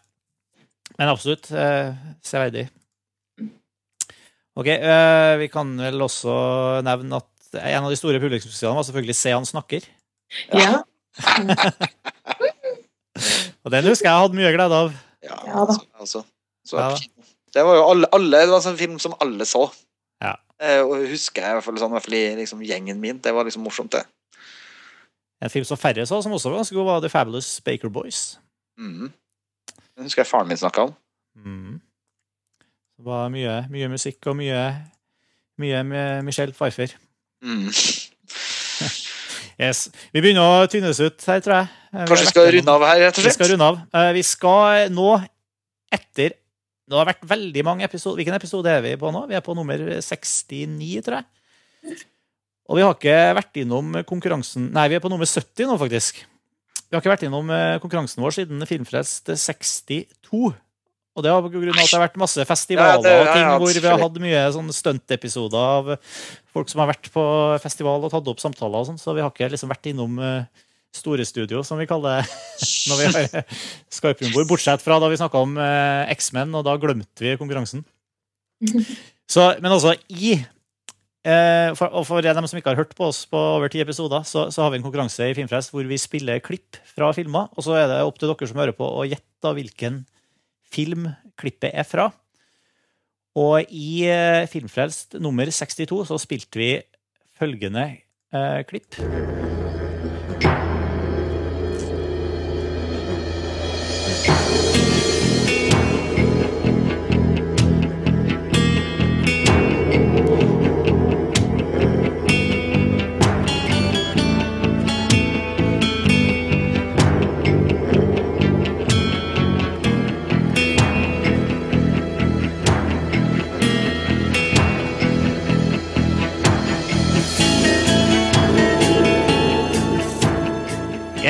Men absolutt eh, severdig. Ok, eh, vi kan vel også nevne at en av de store publikumssuksessene var selvfølgelig Se han snakker. Ja. Og den husker jeg hadde mye glede av. Ja, Ja altså, altså. Så, Ja. Det var jo alle, alle Det var en sånn film som alle så. Ja. Eh, og husker jeg i hvert fall, sånn, i hvert fall i liksom, gjengen min. Det var liksom morsomt, det. En film som færre så, som også var ganske god, var The Fabulous Baker Boys. Mhm. Den husker jeg faren min snakka om. Mm. Det var mye, mye musikk og mye, mye med Michelle Pfeiffer. Mm. Yes. Vi begynner å tynnes ut her, tror jeg. Kanskje vi skal runde av her, rett og slett? Vi skal runde av. Eh, Vi skal nå, etter Det har vært veldig mange episoder. Hvilken episode er vi på nå? Vi er på nummer 69, tror jeg. Og vi har ikke vært innom konkurransen Nei, vi er på nummer 70 nå, faktisk. Vi har ikke vært innom eh, konkurransen vår siden Filmfrelst 62. Og det grunn av at det har vært masse festivaler Ja, det- og ting ja, hvor vi har hatt mye sånne stuntepisoder av folk som har vært på festival og tatt opp samtaler og sånn, så vi har ikke liksom vært innom eh, store studio, som vi kaller det når vi har Skype-rombord. Bortsett fra da vi snakka om eh, X-Men, og da glemte vi konkurransen. Så, men altså, i eh, for, Og for dem som ikke har hørt på oss på over ti episoder, så, så har vi en konkurranse i Filmfrelst hvor vi spiller klipp fra filmer, og så er det opp til dere som hører på, å gjette hvilken film klippet er fra. Og i eh, Filmfrelst nummer 62 så spilte vi følgende eh, klipp.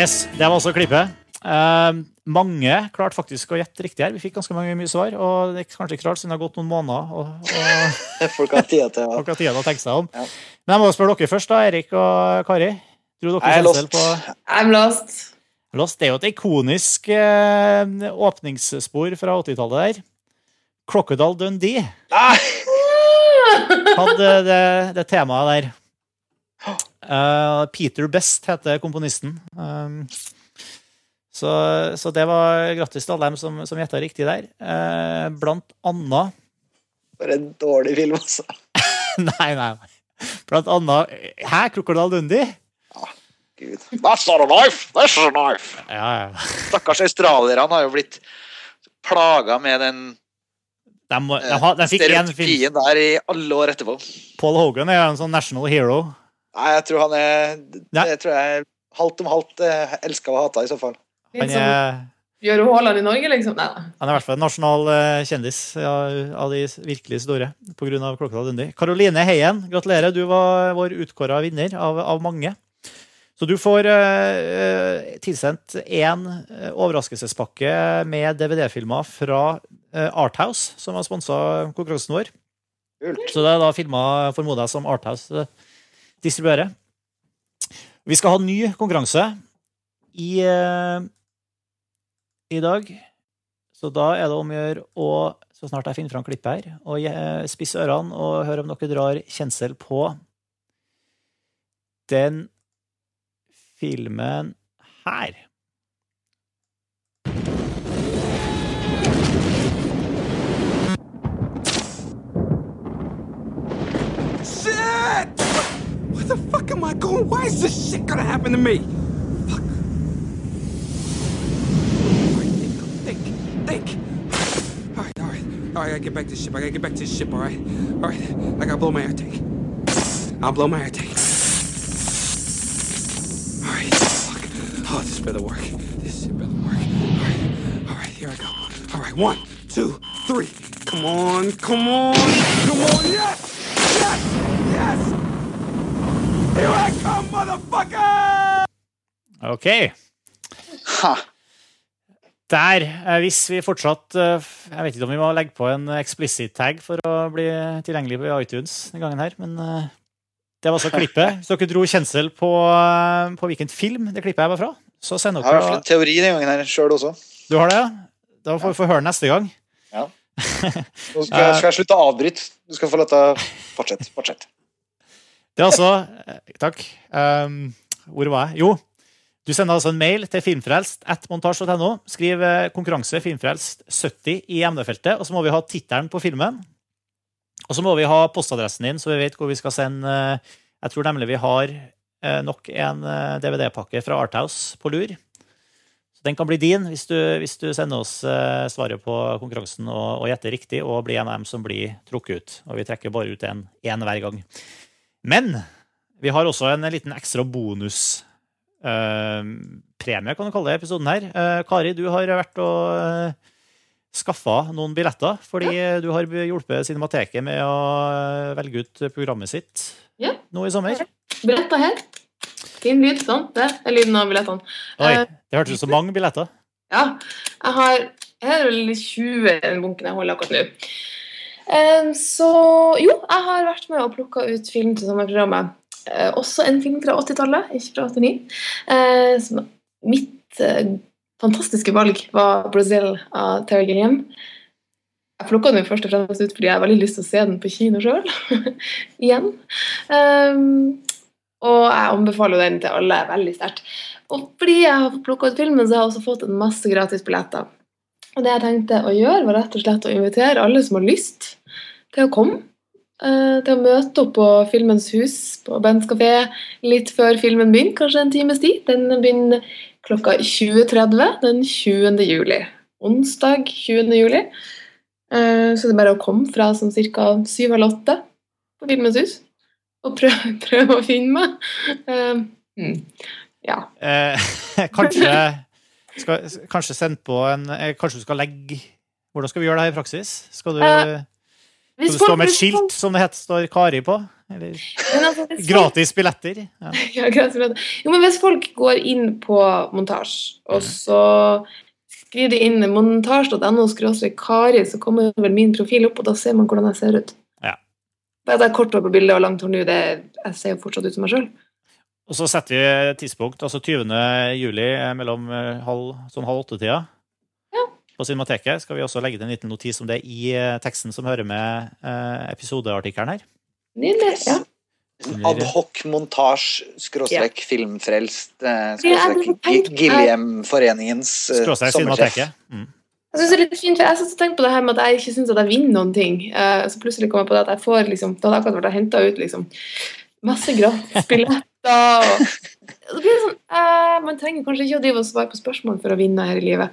Yes, det var også klippet. Uh, mange klarte faktisk å gjette riktig her. Vi fikk ganske mange mye svar. Og det er kanskje ikke rart, siden det har gått noen måneder. Og, og Folk har tid til å folk har tid til å tenke seg om. Ja. Men jeg må spørre dere først, da, Erik og Kari. Tror dere er lost. på I'm lost. Lost? Det er jo et ikonisk uh, åpningsspor fra 80-tallet der. Crocodile Dundee Nei! hadde det, det temaet der. Eh, Peter Best heter komponisten. Um, så, så det var grattis til alle dem som, som gjetta riktig der. Uh, blant annet For en dårlig film, altså. Nei, nei. nei. Blant annet Hæ, Crocodile Dundi Gud. That's not a knife! That's a knife! Ja, ja. Stakkars australierne har jo blitt plaga med den De, de, de, har- de fikk én film. der i alle år etterpå. Paul Hogan er jo en sånn national hero. Nei, jeg tror han er. Det tror jeg er halvt om halvt eh, elska og hata, i så fall. Han er, Gjøre Haaland i Norge, liksom? Nei. Han er i hvert fall en nasjonal eh, kjendis ja, av de virkelig store pga. Klokka Dundi. Karoline Heien, gratulerer. Du var vår utkåra vinner av, av mange. Så du får uh, tilsendt én overraskelsespakke med DVD-filmer fra uh, Arthouse, som har sponsa konkurransen vår. Kult. Så det er da filmer formoder jeg som Arthouse distribuerer. Vi skal ha ny konkurranse i, eh, i dag. Så da er det om å gjøre å, så snart jeg finner fram klippet her, og eh, spisse ørene og høre om dere drar kjensel på den filmen her. Where the fuck am I going? Why is this shit gonna happen to me? Fuck. Think, think, think. Alright, alright. Alright, I gotta get back to the ship. I gotta get back to the ship, alright? Alright, I gotta blow my air tank. I'll blow my air tank. Alright, fuck. Oh, this better work. This shit better work. Alright, alright, here I go. Alright, one, two, three. Come on, come on, come on! Yes! Yes! Here I come, motherfucker! Ok. Ha. Der, hvis vi fortsatt eh, Jeg vet ikke om vi må legge på en explicit tag for å bli tilgjengelig på iTunes denne gangen her, men eh, det var altså klippet. Hvis dere dro kjensel på, eh, på hvilken film det klippet jeg var fra, så send Jeg har i hvert fall en teori den gangen her sjøl også. Du har det, ja? Da får vi få høre neste gang. Nå skal, skal jeg slutte å avbryte. Du skal få lov til å fortsette. Fortsett. Det er altså eh, Takk. Um, hvor var jeg? Jo. Du sender altså en mail til filmfrelst at montasj.no. Skriv eh, konkurranse filmfrelst 70 i emnefeltet, og så må vi ha tittelen på filmen. Og så må vi ha postadressen din, så vi vet hvor vi skal sende eh, Jeg tror nemlig vi har nok en DVD-pakke fra Arthouse på lur. Så den kan bli din hvis du, hvis du sender oss svaret på konkurransen og, og gjetter riktig, og blir en av dem som blir trukket ut. Og vi trekker bare ut én hver gang. Men vi har også en liten ekstra bonus eh, premie, kan du kalle det, episoden her. Eh, Kari, du har vært og uh, skaffa noen billetter, fordi du har hjulpet Cinemateket med å eh, velge ut programmet sitt Ja. nå i sommer. Billetter her. Fin lyd, sånn. Det er lyden av billettene. Oi, Eh, det hørtes ut som mange billetter. Ja. Jeg har har vel 20 i den bunken jeg holder akkurat nå. Så jo, jeg har vært med og plukka ut film til sommerprogrammet. Eh, Også en film fra 80-tallet, ikke fra 89. Eh, som mitt eh, fantastiske valg var 'Brazil' av Terry Gilliam. Jeg plukka den først og fremst ut fordi jeg har veldig lyst til å se den på kino sjøl. Igjen. Og jeg anbefaler den til alle veldig sterkt. Og fordi jeg har plukka ut filmen, så har jeg også fått en masse gratis billetter. Og det jeg tenkte å gjøre, var rett og slett å invitere alle som har lyst til å komme. eh, til å møte opp på Filmens hus på Bens kafé litt før filmen begynner, kanskje en times tid. Den begynner klokka 20.30 den 20. juli. Onsdag 20. juli. Eh, Så det er bare å komme fra sånn ca. syv halv åtte på Filmens hus og prøve, prøve å finne meg. Eh, mm, ja. Eh, kanskje, skal, kanskje sende på en Kanskje du skal legge Hvordan skal vi gjøre det her i praksis? Skal du, Eh, skal du stå med et skilt som det heter står Kari på? Eller altså, folk- gratis billetter? Ja. Ja, gratis billetter. Jo, men hvis folk går inn på montasje, Mm. og så skriver de inn montasj.no Kari, så kommer vel min profil opp, og da ser man hvordan jeg ser ut. Ja. Bare det er kort hår på bildet og langt hår nå, det, jeg ser jo fortsatt ut som meg sjøl. Og så setter vi tidspunkt, altså 20. juli eh, mellom eh, halv, sånn halv åtte-tida. På Cinemateket skal vi også legge til en liten notis om det i eh, teksten som hører med eh, episodeartikkelen her. Nydelig. Ja. Adhoc-montasje, skråstrek filmfrelst, eh, Gilliam-foreningens Cinemateket. Mm. Jeg synes det er litt fint, for jeg satt og tenkte på det her med at jeg ikke syns at jeg vinner noen ting. Eh, så plutselig kom jeg på det at jeg får liksom Det hadde akkurat vært henta ut liksom masse gratis billetter. Og, og det blir sånn uh, Man trenger kanskje ikke å drive og svare på spørsmål for å vinne her i livet.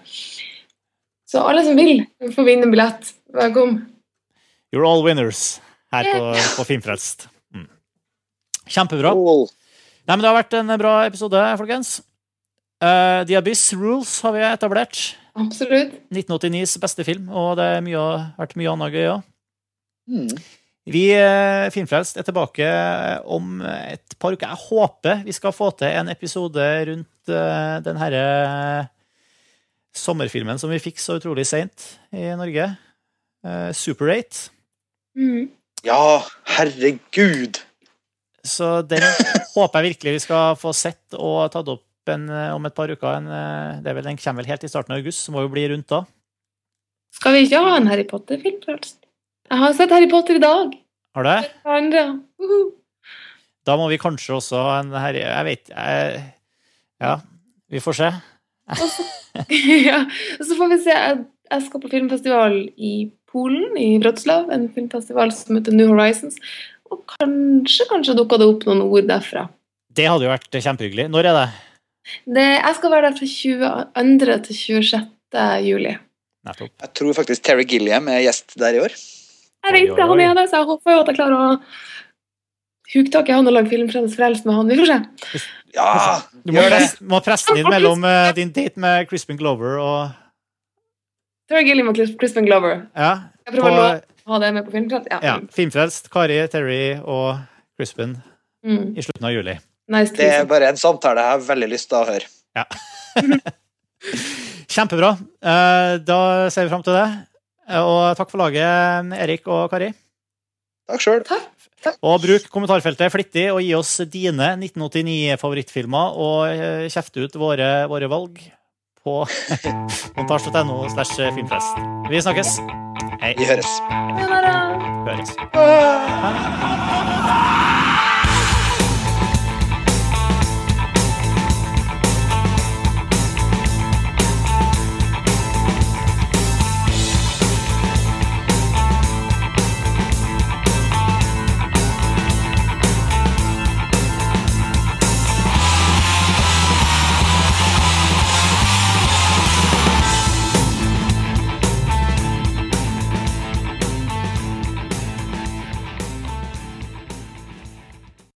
Så alle som vil, får vinne en billett. Velkommen. You're all winners her på, på Filmfrelst. Mm. Kjempebra. Cool. Nei, men Det har vært en bra episode, folkens. Uh, The Abyss Rules har vi etablert. Absolutt. 1989s beste film, og det har vært mye annet gøy òg. Mm. Vi Filmfrelst er tilbake om et par uker. Jeg håper vi skal få til en episode rundt eh, den herre sommerfilmen som vi fikk så utrolig seint i Norge. Eh, Super 8. Mm. Ja, herregud! Så den håper jeg virkelig vi skal få sett og tatt opp en, eh, om et par uker. En, eh, det er vel, den kommer vel helt i starten av august, så må jo bli rundt da. Skal vi ikke ha en Harry Potter-film først? Jeg har sett Harry Potter i dag. Har du Andre. Uh -huh. Da må vi kanskje også ha en her Jeg vet jeg, Ja, vi får se. Og så får vi se. Jeg, skal på filmfestival i Polen, i Wroclaw. En filmfestival som heter New Horizons. Og kanskje, kanskje dukka det opp noen ord derfra. Det hadde jo vært kjempehyggelig. Når er det? Det, jeg skal være der fra 22. til 26. juli. Nettopp. Jeg tror faktisk Terry Gilliam er gjest der i år. Jeg det, han er det, så jeg håper jo at jeg klarer å huke tak i han og lage filmfrelst frelst med han. Vi får se. Ja, Du må, gjør det! press, må presse den inn mellom uh, din date med Crispin Glover og Terry Gilliam og Crispin Glover. Ja, Jeg prøver å å ha det med på filmfrelst. Ja. ja Filmfrelst, Kari, Terry og Crispin Mm. i slutten av juli. Nice Det er bare en samtale jeg har veldig lyst til å høre. Ja. Kjempebra. Eh, Da ser vi fram til det. Eh, Og takk for laget, Erik og Kari. Takk sjøl. Og bruk kommentarfeltet flittig og gi oss dine 1989-favorittfilmer og eh, kjefte ut våre, våre valg på montasj.no slash filmfest. Vi snakkes. Hei. Vi høres. Høres. Ah.